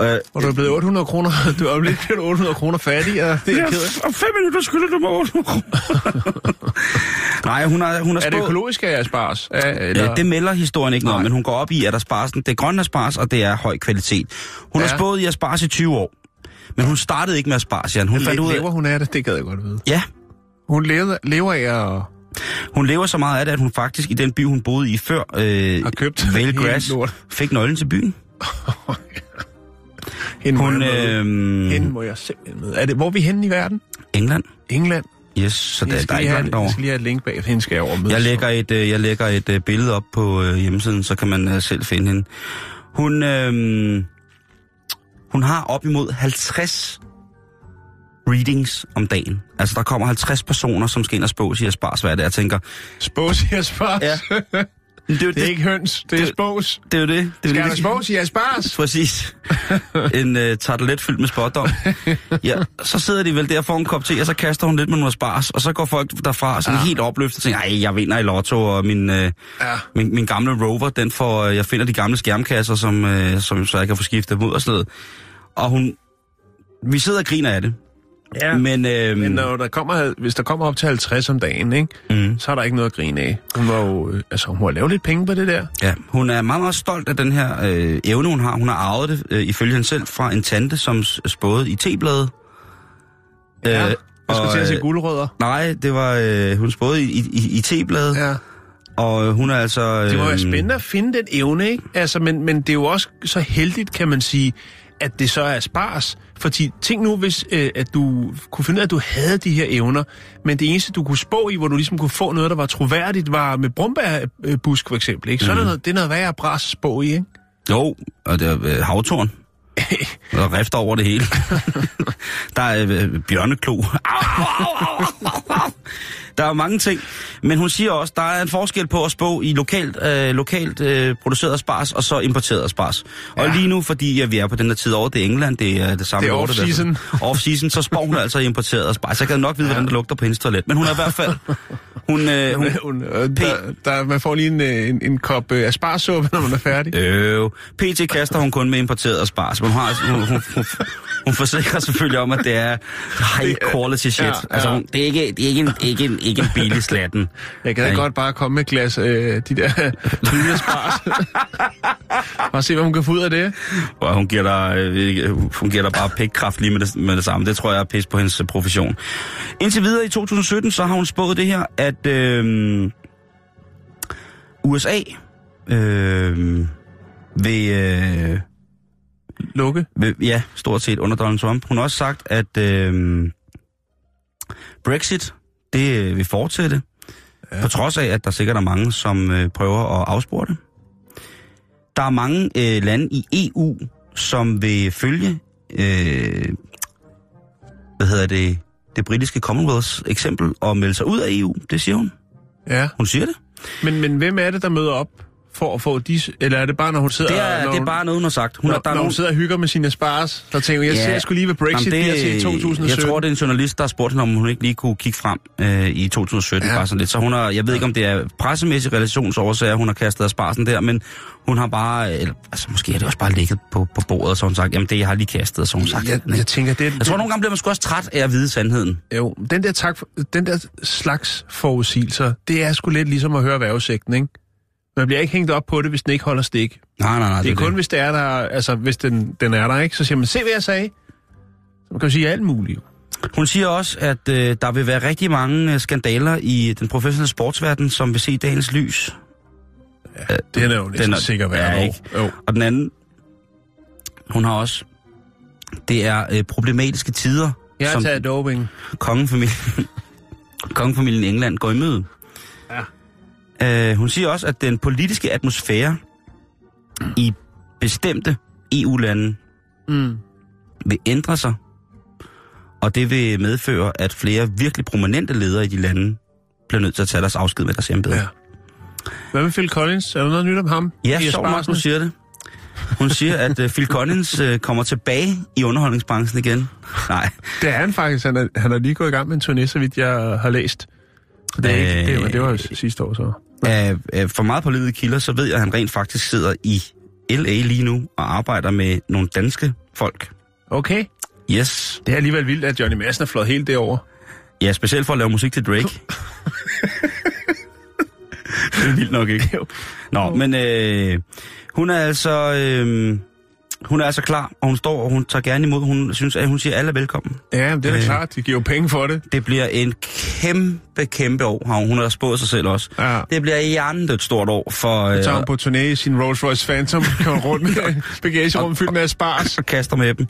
øh, Og du er blevet 800 kroner, du er blevet blevet 800 kroner fattig, og det er ja, jeg ked om fem minutter skylder du mig 800 kroner. (laughs) Nej, hun har, hun har Er det økologisk af asparges? Ja, eller? Ja, det melder historien ikke noget men hun går op i, at asparsen, det er grøn asparges, og det er høj kvalitet. Hun ja. Har spået i asparges i 20 år, men hun startede ikke med asparges, Jan. Hun fandt ud af... Lever hun af det? Det gad jeg godt vide. Ja, Hun lever, lever af at hun lever så meget af det, at hun faktisk i den by, hun boede i før, øh, har købt Vale (laughs) hele Grass, lort. fik nøglen til byen. (laughs) Hende, Hun, må jeg øh, Hende må jeg simpelthen med. Er det, hvor er vi henne i verden? England. England? Yes, så Jeg der, der er ikke langt jeg over. skal lige have et link bag, hende skal jeg over med. Jeg lægger et, øh, jeg lægger et øh, billede op på øh, hjemmesiden, så kan man øh, selv finde hende. Hun, øh, hun har op imod 50 readings om dagen. Altså, der kommer 50 personer, som skal ind og spås i at spars, hvad er det, jeg tænker. Spås i asparges. Ja. (laughs) Det er jo Det er ikke høns, det er det- spås. det. Er jo det. det er Skal det, der spås i asparges? (laughs) Præcis. En uh, tartelet fyldt med spådom. Ja, så sidder de vel der for en kop te, og så kaster hun lidt med noget spars, og så går folk derfra sådan ja. helt opløftet og tænker, ej, jeg vinder i lotto, og min, uh, Ja. min, min gamle rover, den får, øh, jeg finder de gamle skærmkasser, som, uh, som så jeg kan få skiftet mod og sådan noget. Og hun, vi sidder og griner af det. Ja. Men, øh, Men når der kommer, hvis der kommer op til 50 om dagen, ikke, mm, så er der ikke noget at grine af. Hun var jo, øh, altså hun har lavet lidt penge på det der. ja, hun er meget, meget stolt af den her øh, evne, hun har. Hun har arvet det, øh, ifølge hende selv, fra en tante, som spåede i tebladet. Ja. Øh, Jeg skulle og, til at se øh, guldrødder. Nej, det var, øh, hun spåede i, i, i tebladet, ja. Og øh, hun er altså... Øh, Det må være spændende at finde den evne, ikke? Altså, men, men det er jo også så heldigt, kan man sige, at det så er spars. Fordi tænk nu, hvis øh, at du kunne finde ud af, at du havde de her evner, men det eneste, du kunne spå i, hvor du ligesom kunne få noget, der var troværdigt, var med brumbærbusk for eksempel, ikke? Så mm. er noget, det er noget værre bras spå i, ikke? Jo, og det er øh, havtorn. (laughs) Og rift over det hele. (laughs) der er øh, bjørneklo. Au, au, au, au, au, au. Der er mange ting. Men hun siger også, der er en forskel på at spå i lokalt, øh, lokalt øh, produceret spars, og så importeret spars. Og Ja. lige nu, fordi ja, vi er på den her tid over, det er England, det er det samme Det er off-season. Off-season, så spår hun (laughs) altså i importeret spars. Jeg kan nok vide, ja. hvordan det lugter på hendes toilet. Men hun er i hvert fald... Hun, øh, hun, Hun, øh, der, der, man får lige en, øh, en, en kop øh, asparsuppe, når man er færdig. Øh, PT kaster hun kun med importeret spars, men hun, har, hun, hun, hun, hun forsikrer selvfølgelig om, at det er (laughs) high quality shit. Ja, ja. ja. Altså, hun, det, er ikke, det, er ikke en, ikke, en, ikke en billig slatten. (laughs) Jeg kan da godt bare komme med et glas øh, de der lille spars. og se, hvad hun kan få ud af det. Og hun giver dig, øh, hun giver dig bare pikkraft lige med det, med det samme. Det tror jeg er pis på hendes øh, profession. Indtil videre i 2017, så har hun spået det her, at øh, USA øh, vil... Øh, Lukke. Vil- Ja, stort set under Donald Trump. Hun har også sagt, at øh, Brexit, det øh, vil fortsætte, ja. på trods af, at der sikkert er mange, som øh, prøver at afspore det. Der er mange øh, lande i EU, som vil følge, øh, hvad hedder det, det britiske Commonwealths eksempel og melde sig ud af EU. Det siger hun. Ja. Hun siger det. Men, men hvem er det, der møder op for at få de... Eller er det bare, når hun sidder... Det er, når det er bare noget, hun har sagt. Hun når, har, der er når hun nogen, sidder og hygger med sine spars, der tænker jeg, jeg ser sgu lige, hvad Brexit Jamen, bliver til i 2017. Jeg tror, det er en journalist, der har spurgt hende, om hun ikke lige kunne kigge frem øh, i 2017. Ja. Ja. Bare sådan lidt. Så hun har, jeg ved ikke, om det er pressemæssige relationsårsager, hun har kastet af sparsen der, men hun har bare, eller, altså måske er det også bare ligget på, på bordet, og så har hun sagt, jamen det jeg har lige kastet, så har hun sagt. jeg, jeg tænker, det, jeg tror, nogle gange bliver man sgu også træt af at vide sandheden. Jo, den der, tak, den der slags forudsigelser, det er sgu lidt ligesom at høre vejrudsigten, ikke? Man bliver ikke hængt op på det, hvis den ikke holder stik. Nej, nej, nej. Det er kun, det. hvis det er der, altså hvis den, den er der, ikke? Så siger man, se hvad jeg sagde. Så man kan jo sige alt muligt. Hun siger også, at øh, der vil være rigtig mange øh, skandaler i den professionelle sportsverden, som vil se dagens lys. Den er jo næsten Den er- sikker hver ja, år. ikke? Jo. Og den anden, Hun har også... Det er øh, problematiske tider, Jeg som taget doping. (laughs) kongefamilien, kongefamilien i England går i møde. Ja. Øh, hun siger også, at den politiske atmosfære i bestemte EU-lande Mm. vil ændre sig, og det vil medføre, at flere virkelig prominente ledere i de lande bliver nødt til at tage deres afsked med deres embede. Ja. Hvad med Phil Collins? Er der noget nyt om ham? Ja, sjovt nok, du siger det. Hun siger, at uh, Phil Collins uh, kommer tilbage i underholdningsbranchen igen. Nej, Det er han faktisk. Han er, han er lige gået i gang med en turné, så vidt jeg har læst. Så det, er ikke, det, var, det var jo sidste år så. Af, af for meget på livet kilder, så ved jeg, at han rent faktisk sidder i L.A. lige nu og arbejder med nogle danske folk. Okay. Yes. Det er alligevel vildt, at Johnny Madsen er flået helt derover. Ja, specielt for at lave musik til Drake. (laughs) det er vildt nok, ikke? Jo. Nå, men øh, hun er altså... Øh, hun er altså klar, og hun står, og hun tager gerne imod. Hun synes, at hun siger, at alle er velkommen. Ja, det er da Øh. klart. De giver jo penge for det. Det bliver en kæmpe, kæmpe år, har hun, hun har spået sig selv også. Ja. Det bliver hjernet et stort år for... Så tager Øh, hun på turné i sin Rolls Royce Phantom, (laughs) kører rundt med bagagerum fyldt med spars. og kaster med dem.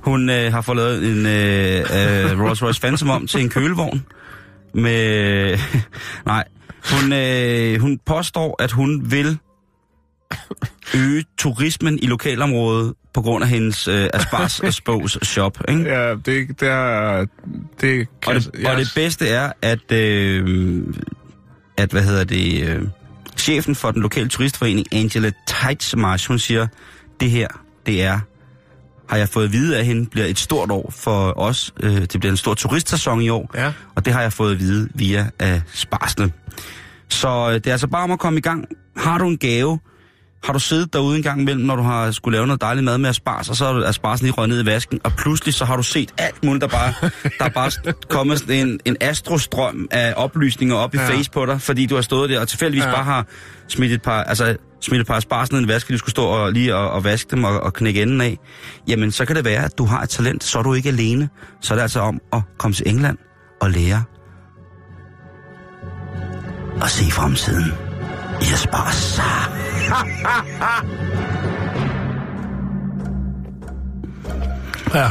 Hun øh, har fået lavet en øh, øh, Rolls Royce Phantom om til en kølevogn. Med... (laughs) Nej. Hun, øh, hun påstår, at hun vil øge turismen i lokalområdet på grund af hendes øh, Aspars (laughs) Spos shop. Ikke? Ja, det, det er... Det kan, Og, det, og det bedste er, at, øh, at hvad hedder det, øh, chefen for den lokale turistforening, Angela Teitsmarsh, hun siger, det her, det er, har jeg fået at vide af hende, bliver et stort år for os. Øh, det bliver en stor turistsæson i år, Ja. og det har jeg fået at vide via øh, sparsene. Så øh, det er altså bare om at komme i gang. Har du en gave, har du siddet derude en gang imellem, når du har skulle lave noget dejligt mad med aspars, og så er asparsen lige røget ned i vasken, og pludselig så har du set alt muligt, der bare, der er bare kommet sådan en, en astrostrøm af oplysninger op i Ja. face på dig, fordi du har stået der og tilfældigvis Ja. bare har smidt et par, altså, smidt et par asparsen ned i en vaske, du skulle stå og lige og, og vaske dem og, og knække enden af. Jamen, så kan det være, at du har et talent, så er du ikke alene. Så er det altså om at komme til England og lære at se fremtiden i aspars. (laughs) Ja.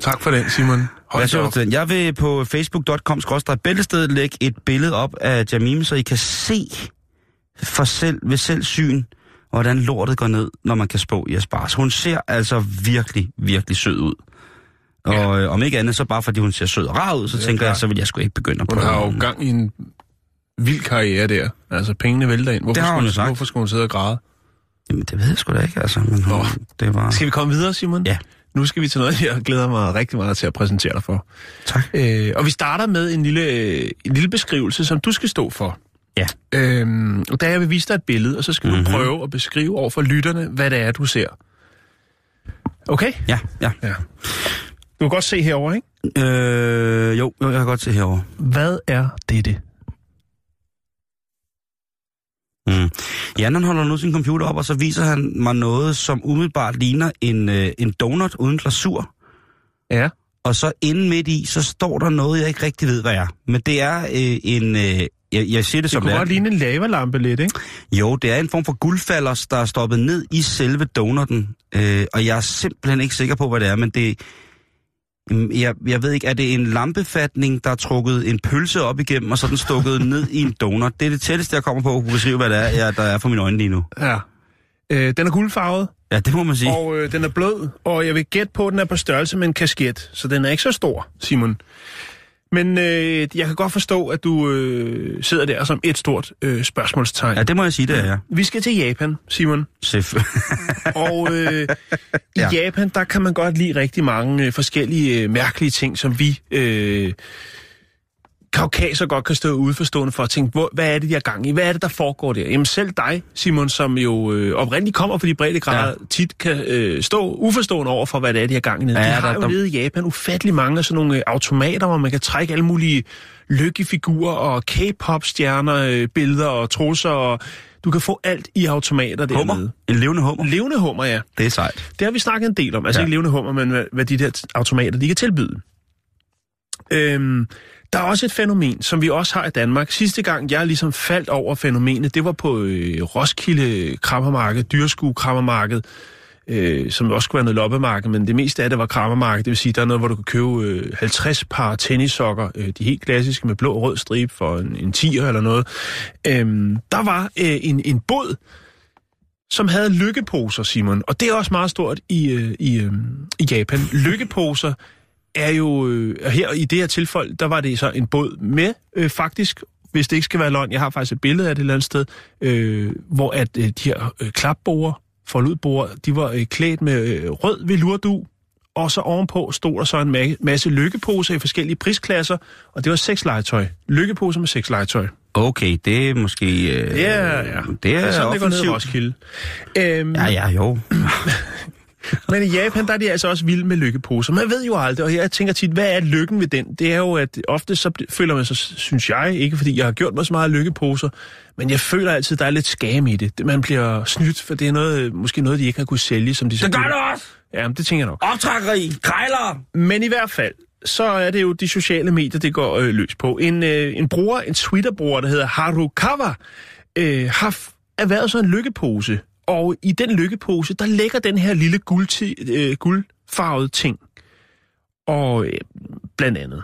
Tak for den, Simon. Hvad Hold du op. til den? Jeg vil på facebook.com bæltestedet lægge et billede op af Jamim, så I kan se for selv, ved selvsyn, hvordan lortet går ned, når man kan spå i Aspars. Hun ser altså virkelig, virkelig sød ud. Og Ja. øh, om ikke andet, så bare fordi hun ser sød og rar ud, så Ja, tænker jeg, klart. så vil jeg sgu ikke begynde at Hun prøve. har jo gang i en vild karriere der. Altså, pengene vælter ind. Hvorfor, Det har hun skulle, sagt. hvorfor skulle hun sidde og græde? Jamen, det ved jeg sgu da ikke, altså. Men hun, det var... Skal vi komme videre, Simon? Ja. Nu skal vi til noget, (laughs) jeg glæder mig rigtig meget til at præsentere dig for. Tak. Øh, og vi starter med en lille, øh, en lille beskrivelse, som du skal stå for. Ja. Øhm, og der jeg vil vise dig et billede, og så skal mm-hmm. Mhm. du prøve at beskrive over for lytterne, hvad det er, du ser. Okay? Ja, ja. Ja. Du kan godt se herover, ikke? Øh, jo, jo, jeg kan godt se herover. Hvad er dette? Mm. Jan han holder nu sin computer op, og så viser han mig noget, som umiddelbart ligner en, øh, en donut uden glasur. Ja. Og så inde midt i, så står der noget, jeg ikke rigtig ved, hvad er. Men det er øh, en... Øh, jeg, jeg siger det, Det som kunne godt ligne en lavalampe lidt, ikke? Jo, det er en form for guldfalders, der er stoppet ned i selve donutten. Øh, og jeg er simpelthen ikke sikker på, hvad det er, men det... Jamen, Jeg, jeg ved ikke, er det en lampefatning, der er trukket en pølse op igennem, og så den stukket (laughs) ned i en donut? Det er det tætteste, jeg kommer på at kunne beskrive, hvad det er, jeg, der er for mine øjne lige nu. Ja. Øh, den er guldfarvet, Ja, det må man sige. og øh, den er blød, og jeg vil gætte på, at den er på størrelse med en kasket, så den er ikke så stor, Simon. Men øh, jeg kan godt forstå, at du øh, sidder der som et stort øh, spørgsmålstegn. Ja, det må jeg sige, det er jeg. Vi skal til Japan, Simon. Sef. (laughs) Og øh, i Ja. Japan, der kan man godt lide rigtig mange øh, forskellige øh, mærkelige ting, som vi øh, kaukaser godt kan stå udeforstående for at tænke, hvor, hvad er det, de har gang i? Hvad er det, der foregår der? Jamen selv dig, Simon, som jo øh, oprindeligt kommer fra de brede grader, ja. tit kan øh, stå uforstående over for, hvad det er, de har gang i. Ja, de har der- jo der- nede i Japan ufattelig mange af sådan nogle øh, automater, hvor man kan trække alle mulige lykkefigurer og K-pop-stjerner, øh, billeder og trusser, og du kan få alt i automater dernede. Hummer. En levende hummer. Levende hummer, ja. Det er sejt. Det har vi snakket en del om. Altså Ja. ikke levende hummer, men hvad, hvad de der automater, de kan tilbyde. Øhm, der er også et fænomen, som vi også har i Danmark. Sidste gang, jeg ligesom faldt over fænomenet, det var på øh, Roskilde Krammermarked, Dyrskue Krammermarked, øh, som også skulle være noget loppemarked, men det meste af det var krammermarked. Det vil sige, der er noget, hvor du kan købe øh, 50 par tennissokker, øh, de helt klassiske med blå og rød stribe for en, en 10'er eller noget. Øh, der var øh, en, en båd, som havde lykkeposer, Simon. Og det er også meget stort i, øh, i, øh, i Japan. Lykkeposer er jo... Øh, her i det her tilfælde, der var det så en båd med øh, faktisk hvis det ikke skal være løgn, jeg har faktisk et billede af det et eller andet sted, øh, hvor at øh, de her øh, klapborer, forludborer, de var øh, klædt med øh, rød velurdu, og så ovenpå stod der så en ma- masse lykkeposer i forskellige prisklasser, og det var seks legetøj. Lykkeposer med seks legetøj. Okay, det er måske... Øh, Ja, ja. Det er, sådan, det går ned offensivt. Roskilde. Øhm, Ja, ja, jo. (clears throat) (laughs) Men i Japan, der er de altså også vilde med lykkeposer. Man ved jo aldrig, og jeg tænker tit, hvad er lykken ved den? Det er jo, at ofte så føler man sig, synes jeg, ikke fordi jeg har gjort mig så meget lykkeposer, men jeg føler altid, der er lidt skam i det. Man bliver snydt, for det er noget, måske noget, de ikke har kunnet sælge, som de så... Det gør kunne- det også! Ja, det tænker jeg nok. Optrækkeri, krejler! Men i hvert fald, så er det jo de sociale medier, det går øh, løs på. En, øh, en bruger, en Twitter-bruger, der hedder Harukawa, øh, har erhvervet sig en lykkepose. Og i den lykkepose, der ligger den her lille guld, øh, guldfarvede ting. Og øh, blandt andet.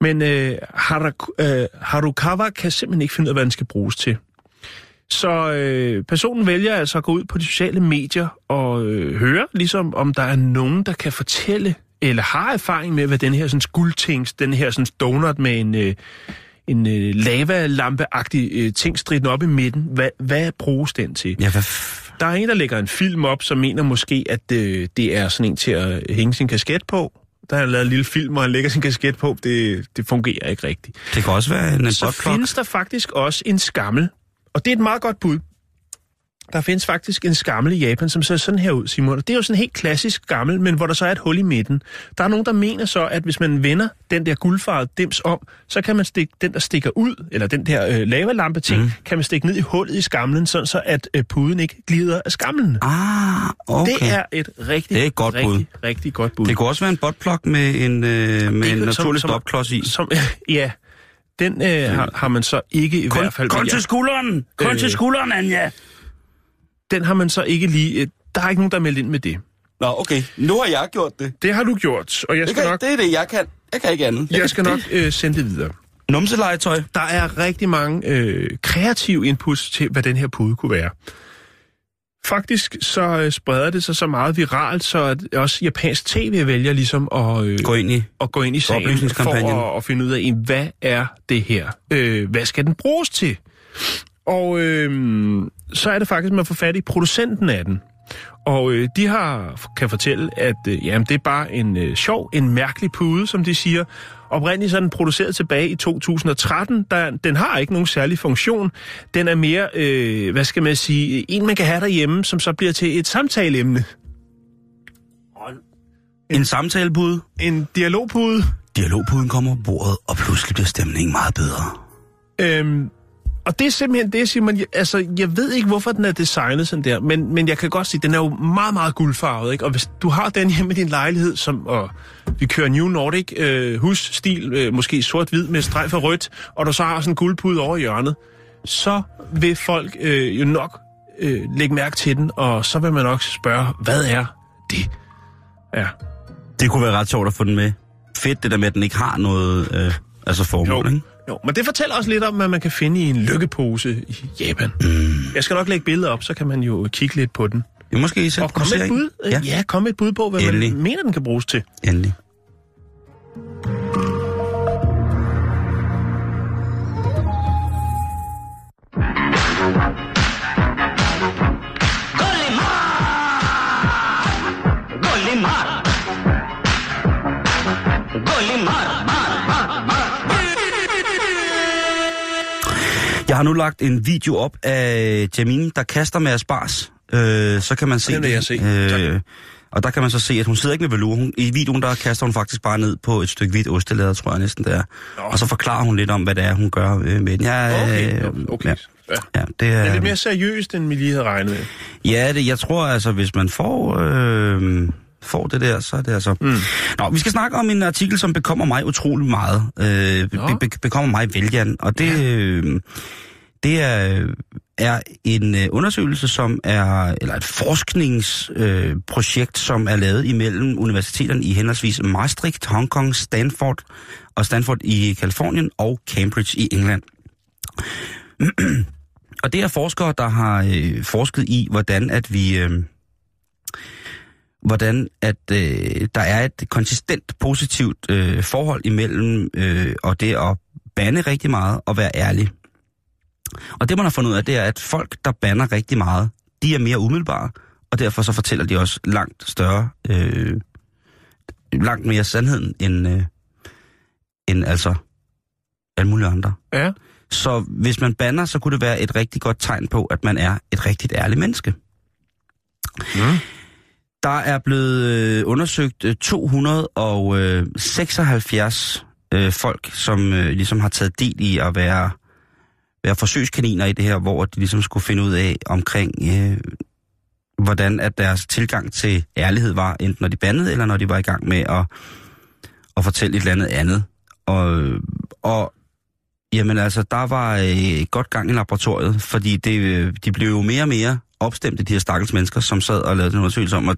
Men øh, Harak, øh, Harukawa kan simpelthen ikke finde ud af, hvad den skal bruges til. Så øh, personen vælger altså at gå ud på de sociale medier og øh, høre, ligesom om der er nogen, der kan fortælle eller har erfaring med, hvad den her sådan, guldtings, den her sådan, donut med en, øh, en øh, lavalampe-agtig øh, ting stridende op i midten, hvad, hvad bruges den til? Ja, hvad f- Der er en, der lægger en film op, som mener måske, at øh, det er sådan en til at hænge sin kasket på. Der er lavet en lille film, og han lægger sin kasket på. Det, det fungerer ikke rigtigt. Det kan også være en, Så findes der faktisk også en skammel, og det er et meget godt bud. Der findes faktisk en skammel i Japan, som ser sådan her ud, Simon. Det er jo sådan en helt klassisk skammel, men hvor der så er et hul i midten. Der er nogen, der mener så, at hvis man vender den der guldfarvede dims om, så kan man stikke den, der stikker ud, eller den der øh, lavalampe-ting, mm. kan man stikke ned i hullet i skamlen, sådan så at øh, puden ikke glider af skamlen. Ah, okay. Det er et rigtig, Det er et godt rigtig, bud. rigtig godt bud. Det kunne også være en botplug med en, øh, med en Som- naturlig som- stopklods i. Som, (laughs) ja, den øh, har, har man så ikke i hvert fald... kun til skulderen! Kun Øh. til skulderen, Anja! Den har man så ikke lige... øh, Der er ikke nogen, der er meldt ind med det. Nå, okay. Nu har jeg gjort det. Det har du gjort, og jeg Det, skal kan, nok, det er det, jeg kan. Jeg kan ikke andet. jeg skal nok øh, sende det videre. Numselegetøj. Der er rigtig mange øh, kreative inputs til, hvad den her pude kunne være. Faktisk så øh, spreder det sig så meget viralt, så at også japansk tv vælger ligesom at, øh, Gå ind i. at gå ind i sagen for at, at finde ud af, hvad er det her? Øh, hvad skal den bruges til? Og øh, så er det faktisk, at man får fat i producenten af den. Og øh, de har kan fortælle, at øh, jamen, det er bare en øh, sjov, en mærkelig pude, som de siger. Oprindeligt så er den produceret tilbage i 2013. Der, den har ikke nogen særlig funktion. Den er mere, øh, hvad skal man sige, en man kan have derhjemme, som så bliver til et samtaleemne. En samtalepude. En dialogpude. Dialogpuden kommer på bordet, og pludselig bliver stemningen meget bedre. Øhm, og det er simpelthen det, Simon. Altså, jeg ved ikke, hvorfor den er designet sådan der, men, men jeg kan godt sige, den er jo meget, meget guldfarvet, ikke? Og hvis du har den hjemme i din lejlighed, som og vi kører New Nordic øh, husstil, øh, måske sort-hvid med streg for rødt, og du så har sådan en guldpude over hjørnet, så vil folk øh, jo nok øh, lægge mærke til den, og så vil man nok spørge, hvad er det? Ja. Det kunne være ret sjovt at få den med. Fedt det der med, at den ikke har noget øh, altså formål, Jo. ikke? Jo, men det fortæller også lidt om, hvad man kan finde i en lykkepose i Japan. Mm. Jeg skal nok lægge billeder op, så kan man jo kigge lidt på den. Det er måske selv Og kom med et bud. Ja, Ja, kom med et bud på, hvad Endelig. man mener, den kan bruges til. endelig. Har nu lagt en video op af Jamine, der kaster med asbars. Øh, så kan man se Den vil jeg se. Øh, og der kan man så se, at hun sidder ikke med velour. Hun, I videoen, der kaster hun faktisk bare ned på et stykke hvidt ostelader, tror jeg næsten det er. Og så forklarer hun lidt om, hvad det er, hun gør øh, med den. Ja, Okay, øh, okay. Ja, Ja. ja, det er... Det er lidt mere seriøst, end vi lige havde regnet med. Ja, det, jeg tror altså, hvis man får, øh, får det der, så er det altså... Mm. Nå, vi skal snakke om en artikel, som bekommer mig utrolig meget. Øh, be, Nå. be, bekommer mig vælgen, og det, øh, det er... er en øh, undersøgelse, som er, eller et forskningsprojekt, øh, som er lavet imellem universiteterne i henholdsvis Maastricht, Hongkong, Stanford og Stanford i Kalifornien og Cambridge i England. (clears throat) og det er forskere, der har øh, forsket i, hvordan at vi... Øh, hvordan at øh, der er et konsistent positivt øh, forhold imellem øh, og det at bande rigtig meget og være ærlig. Og det man har fundet ud af, det er, at folk, der banner rigtig meget, de er mere umiddelbare, og derfor så fortæller de også langt større, øh, langt mere sandheden end, øh, end altså alle mulige andre. Ja. Så hvis man banner, så kunne det være et rigtig godt tegn på, at man er et rigtigt ærligt menneske. Mm. Der er blevet øh, undersøgt øh, 276 øh, folk, som øh, ligesom har taget del i at være, være forsøgskaniner i det her, hvor de ligesom skulle finde ud af omkring, øh, hvordan at deres tilgang til ærlighed var, enten når de bandede, eller når de var i gang med at, at fortælle et eller andet andet. Og, og jamen altså, der var øh, godt gang i laboratoriet, fordi det, øh, de blev jo mere og mere opstemte, de her stakkels mennesker, som sad og lavede en undersøgelse om, at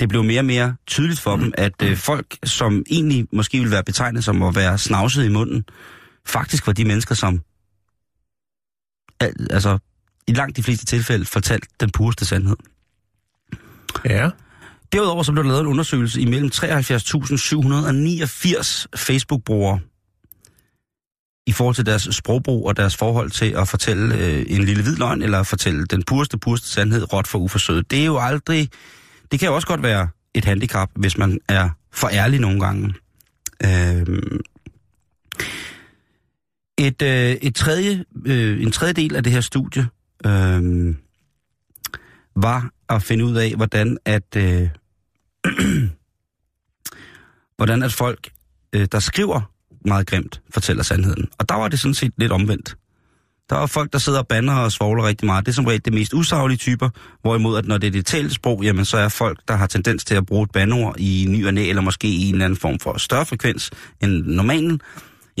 det blev mere og mere tydeligt for dem, at øh, folk, som egentlig måske ville være betegnet som at være snavset i munden, faktisk var de mennesker, som altså i langt de fleste tilfælde fortalte den pureste sandhed. Ja. Derudover så blev der lavet en undersøgelse imellem 73.789 Facebook-brugere i forhold til deres sprogbrug og deres forhold til at fortælle øh, en lille hvid løgn, eller fortælle den pureste, pureste sandhed råt for uforsøget. Det er jo aldrig... Det kan jo også godt være et handicap, hvis man er for ærlig nogle gange. Øh, et, øh, et tredje, øh, en tredje del af det her studie øh, var at finde ud af, hvordan at, øh, (clears throat) hvordan at folk, øh, der skriver meget grimt, fortæller sandheden. Og der var det sådan set lidt omvendt. Der var folk, der sidder og banner og svogler rigtig meget. Det er som regel det mest usaglige typer, hvorimod at når det er det talte sprog, jamen så er folk, der har tendens til at bruge et bandord i ny og næ, eller måske i en eller anden form for større frekvens end normalen,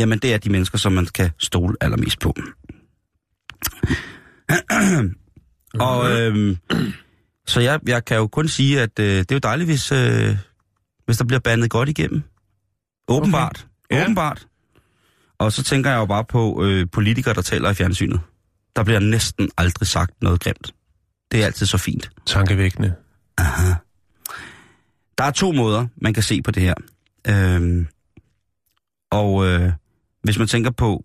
jamen det er de mennesker, som man kan stole allermest på. og øhm, så jeg, jeg kan jo kun sige, at øh, det er jo dejligt, hvis, øh, hvis der bliver bandet godt igennem. Åbenbart. Okay. Ja. Åbenbart. Og så tænker jeg jo bare på øh, politikere, der taler i fjernsynet. Der bliver næsten aldrig sagt noget grimt. Det er altid så fint. Tankevækkende. Aha. Der er to måder, man kan se på det her. Øhm, og øh, hvis man tænker på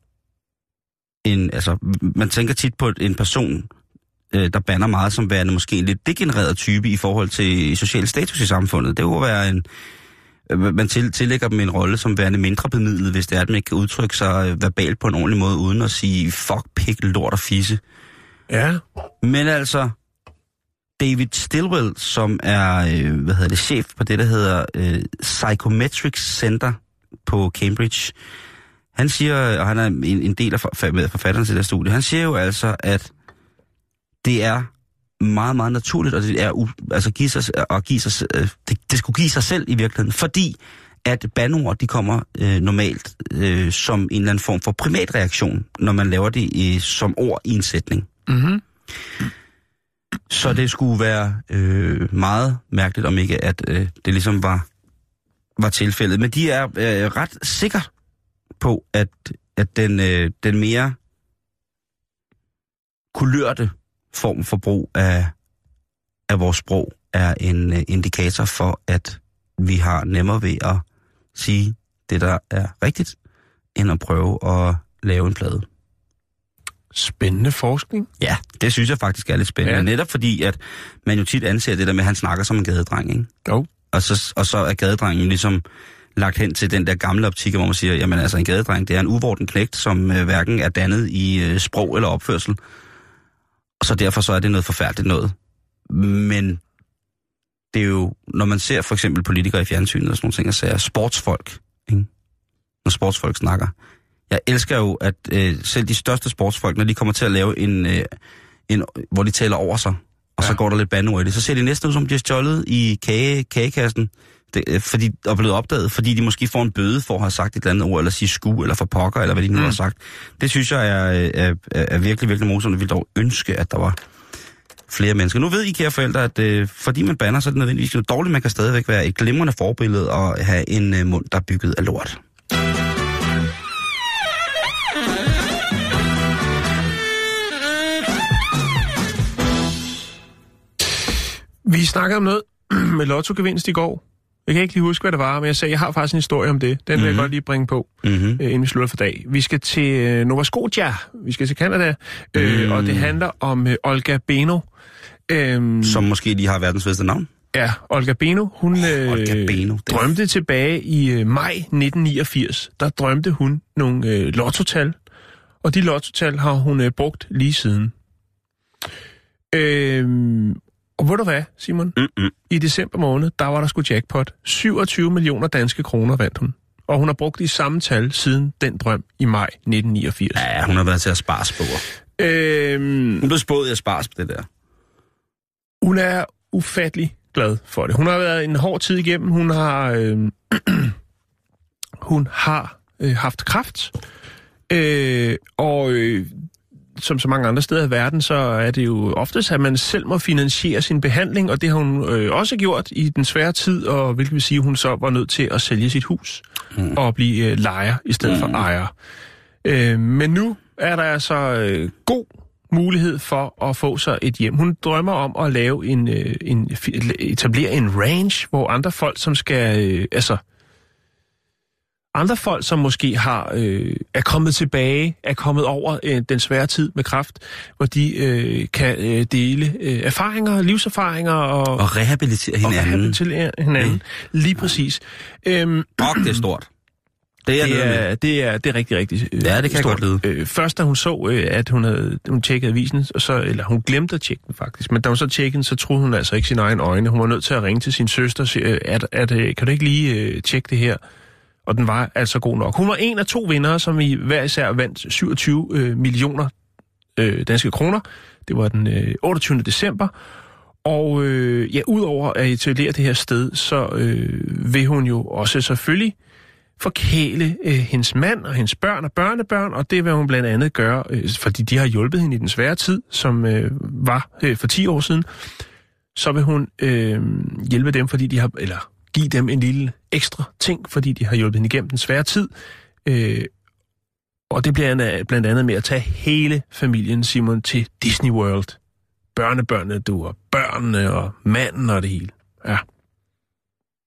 en, altså, man tænker tit på en person, øh, der banner meget som værende måske en lidt degenereret type i forhold til social status i samfundet. Det kunne være en, øh, man til, tillægger dem en rolle som værende mindre bemidlet, hvis det er, at man ikke kan udtrykke sig øh, verbalt på en ordentlig måde, uden at sige fuck, pik, lort og fisse. Ja. Men altså, David Stilwell, som er øh, hvad hedder det, chef på det, der hedder øh, Psychometrics Center på Cambridge, han siger, og han er en, en del af forfatteren til det her studie, han siger jo altså, at det er meget, meget naturligt, og det er u, altså give sig, at give sig, øh, det, det skulle give sig selv i virkeligheden, fordi at bandord, de kommer øh, normalt øh, som en eller anden form for primatreaktion, når man laver det i, som ord i en sætning. Mm-hmm. Så det skulle være øh, meget mærkeligt, om ikke at øh, det ligesom var, var tilfældet. Men de er øh, ret sikre på, at, at den, øh, den mere kulørte form for brug af, af vores sprog er en øh, indikator for, at vi har nemmere ved at sige det, der er rigtigt, end at prøve at lave en plade. Spændende forskning. Ja, det synes jeg faktisk er lidt spændende. Ja. Netop fordi, at man jo tit anser det der med, at han snakker som en gadedreng, ikke? Jo. Og så, og så er gadedrengen ligesom lagt hen til den der gamle optik, hvor man siger, jamen altså en gadedreng, det er en uvorten knægt, som øh, hverken er dannet i øh, sprog eller opførsel. Og så derfor så er det noget forfærdeligt noget. Men det er jo, når man ser for eksempel politikere i fjernsynet og sådan nogle ting, og ser sportsfolk, ikke? når sportsfolk snakker. Jeg elsker jo, at øh, selv de største sportsfolk, når de kommer til at lave en, øh, en hvor de taler over sig, og ja. så går der lidt bandord i det, så ser de næsten ud som, de har stjålet i kage, kagekassen det, øh, fordi, og er blevet opdaget, fordi de måske får en bøde for at have sagt et eller andet ord, eller sige sku, eller for pokker, eller hvad de nu mm. har sagt. Det synes jeg er, er, er, er virkelig, virkelig morsomt. Jeg vil dog ønske, at der var flere mennesker. Nu ved I, kære forældre, at øh, fordi man banner, så er det nødvendigvis noget dårligt. Man kan stadigvæk være et glimrende forbillede og have en øh, mund, der er bygget af lort. Vi snakkede om noget (clears throat) med lottogevinst i går. Jeg kan ikke lige huske, hvad det var, men jeg sagde, jeg har faktisk en historie om det. Den vil mm-hmm. jeg godt lige bringe på, Mm-hmm. øh, inden vi slutter for dag. Vi skal til øh, Nova Scotia. Vi skal til Canada. Øh, Mm. og det handler om øh, Olga Beno. Øhm, Som måske lige har verdens bedste navn. Ja, Olga Beno, hun øh, Olga Beno, det er- drømte tilbage i øh, maj 1989. Der drømte hun nogle øh, lottotal, og de lottotal har hun øh, brugt lige siden. Øhm, og ved du hvad, Simon? Mm-mm. I december måned, der var der sgu jackpot. 27 millioner danske kroner vandt hun. Og hun har brugt de samme tal siden den drøm i maj 1989. Ja, hun har været til at spare spore. Øhm, Hun blev spået i at spare på det der. Hun er ufattelig glad for det. Hun har været en hård tid igennem. Hun har, øh, (clears throat) hun har øh, haft kræft. Øh, og øh, som så mange andre steder i verden, så er det jo oftest, at man selv må finansiere sin behandling, og det har hun øh, også gjort i den svære tid, og hvilket vil sige, at hun så var nødt til at sælge sit hus mm. og blive øh, lejer i stedet mm. for ejer. Øh, men nu er der altså øh, god mulighed for at få sig et hjem. Hun drømmer om at lave en, øh, en etablere en range, hvor andre folk, som skal, øh, altså andre folk, som måske har øh, er kommet tilbage, er kommet over øh, den svære tid med kraft, hvor de øh, kan øh, dele øh, erfaringer, livserfaringer og, Og rehabilitere og hinanden. rehabilitere hinanden. Mm. Lige præcis. Øhm, Og det er stort. (clears throat) Det er, det er, det er, det er rigtig, rigtig øh, Ja, det kan stort. godt Øh, først da hun så, øh, at hun havde hun tjekket avisen, og så, eller hun glemte at tjekke den faktisk, men da hun så tjekkede den, så troede hun altså ikke sine egne øjne. Hun var nødt til at ringe til sin søster og sige, øh, at, at, øh, kan du ikke lige øh, tjekke det her? Og den var altså god nok. Hun var en af to vinder, som i hver især vandt 27 øh, millioner øh, danske kroner. Det var den øh, 28. december. Og øh, ja, udover at etablere det her sted, så øh, vil hun jo også selvfølgelig forkæle øh, hendes mand og hendes børn og børnebørn, og det vil hun blandt andet gøre, øh, fordi de har hjulpet hende i den svære tid, som øh, var øh, for 10 år siden. Så vil hun øh, hjælpe dem, fordi de har, eller give dem en lille ekstra ting, fordi de har hjulpet hende igennem den svære tid. Øh, og det bliver blandt andet med at tage hele familien, Simon, til Disney World. Børnebørnene, du, og børnene, og manden og det hele. Ja.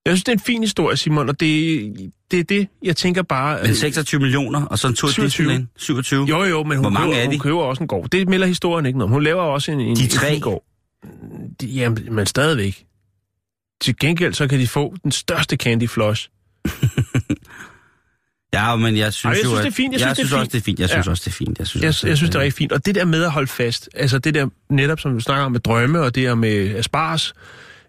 Jeg synes, det er en fin historie, Simon, og det, det er det, jeg tænker bare... Men 26 millioner, og så en tur 27. Disneyland. 27. Jo, jo, men hun, Hvor mange køber, er de? hun køber også en gård. Det melder historien ikke noget om. Hun laver også en, en, De en tre? fin gård. Jamen, men stadigvæk. Til gengæld så kan de få den største candy floss. (laughs) Ja, men jeg synes, Ej, jeg jo, synes, at- det er fint. Jeg synes, det er synes også, fint. det er fint. Jeg synes Ja. også, det er fint. Jeg synes, Jeg, også, jeg synes, det er rigtig fint. Og det der med at holde fast, altså det der netop, som du snakker om med drømme, og det der med Aspars,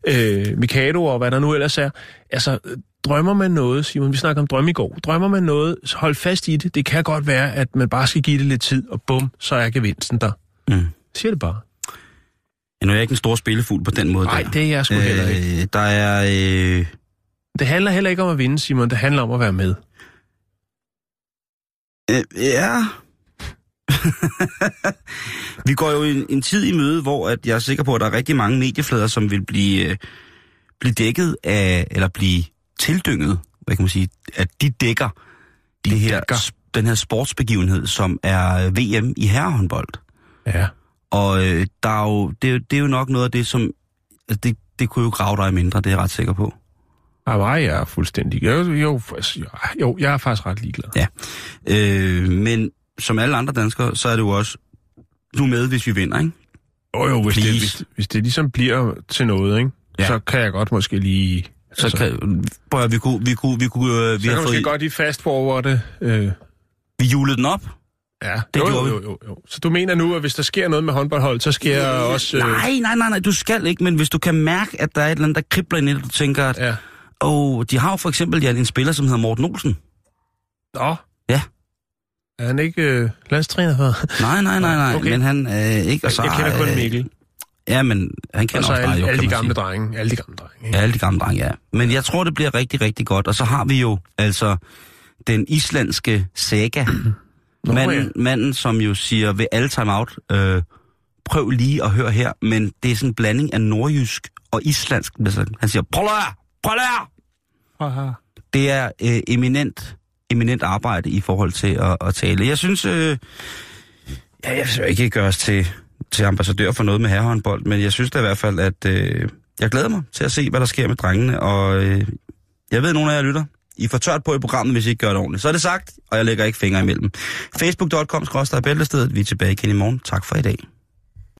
øh, Mikado og hvad der nu ellers er. Altså, drømmer man noget, Simon, vi snakker om drømme i går, drømmer man noget, så hold fast i det. Det kan godt være, at man bare skal give det lidt tid, og bum, så er gevinsten der. Mm. Jeg siger det bare. Ja, nu er jeg ikke en stor spillefugl på den måde Nej, det er jeg sgu heller ikke. Øh, der er... Øh, Det handler heller ikke om at vinde, Simon. Det handler om at være med. øh, ja... (laughs) Vi går jo en, en tid i møde, hvor at jeg er sikker på, at der er rigtig mange medieflader, som vil blive, øh, blive dækket af, eller blive tildynget, hvad kan man sige, at de dækker de det her, dækker. den her sportsbegivenhed, som er VM i herrehåndbold. Ja. Og øh, der er jo, det, er jo- det er jo nok noget af det, som... Altså det, det kunne jo grave dig mindre, det er jeg ret sikker på. Nej, jeg er fuldstændig... Jo, jo, jo, jeg er faktisk ret ligeglad. Ja. Øh, men som alle andre danskere, så er det jo også... Du er med, hvis vi vinder, ikke? Jo, jo, hvis det, hvis, hvis det ligesom bliver til noget, ikke? Ja. Så kan jeg godt måske lige... Så altså, kan, prøv at, vi kunne... Vi, kunne, vi, kunne, øh, vi så kan måske fået... godt lige fast forward Øh, Vi julede den op. ja, Det jo, gjorde jo, jo, jo. Så du mener nu, at hvis der sker noget med håndboldhold, så sker jeg også... Øh, Nej, nej, nej, nej, du skal ikke, men hvis du kan mærke, at der er et eller andet, der kribler ind i det, du tænker, at Ja. åh, de har jo for eksempel ja, en spiller, som hedder Morten Olsen. Nå. Ja. Er han ikke øh, landstræner for? Nej, nej, nej, nej, Okay. men han er øh, ikke... Og så, jeg kender kun øh, Mikkel. Ja, men han Og kender så også dig alle, jo, alle de gamle sige. drenge. Alle de gamle drenge. ikke? Ja, alle de gamle drenge, ja. Men jeg tror, det bliver rigtig, rigtig godt. Og så har vi jo altså den islandske saga. (clears throat) Nå, manden, ja. manden, som jo siger ved alle time out, øh, prøv lige at høre her, men det er sådan en blanding af nordjysk og islandsk. Han siger, prøv her, prøv. Aha. Det er øh, eminent, eminent arbejde i forhold til at, at tale. Jeg synes, øh, ja, jeg vil ikke gøre os til, til ambassadør for noget med herrehåndbold, men jeg synes da i hvert fald, at øh, jeg glæder mig til at se, hvad der sker med drengene, og øh, jeg ved, at nogle af jer lytter. I får tørt på i programmet, hvis I ikke gør det ordentligt. Så er det sagt, og jeg lægger ikke fingre imellem. Facebook.com-bæltestedet. Vi er tilbage igen i morgen. Tak for i dag.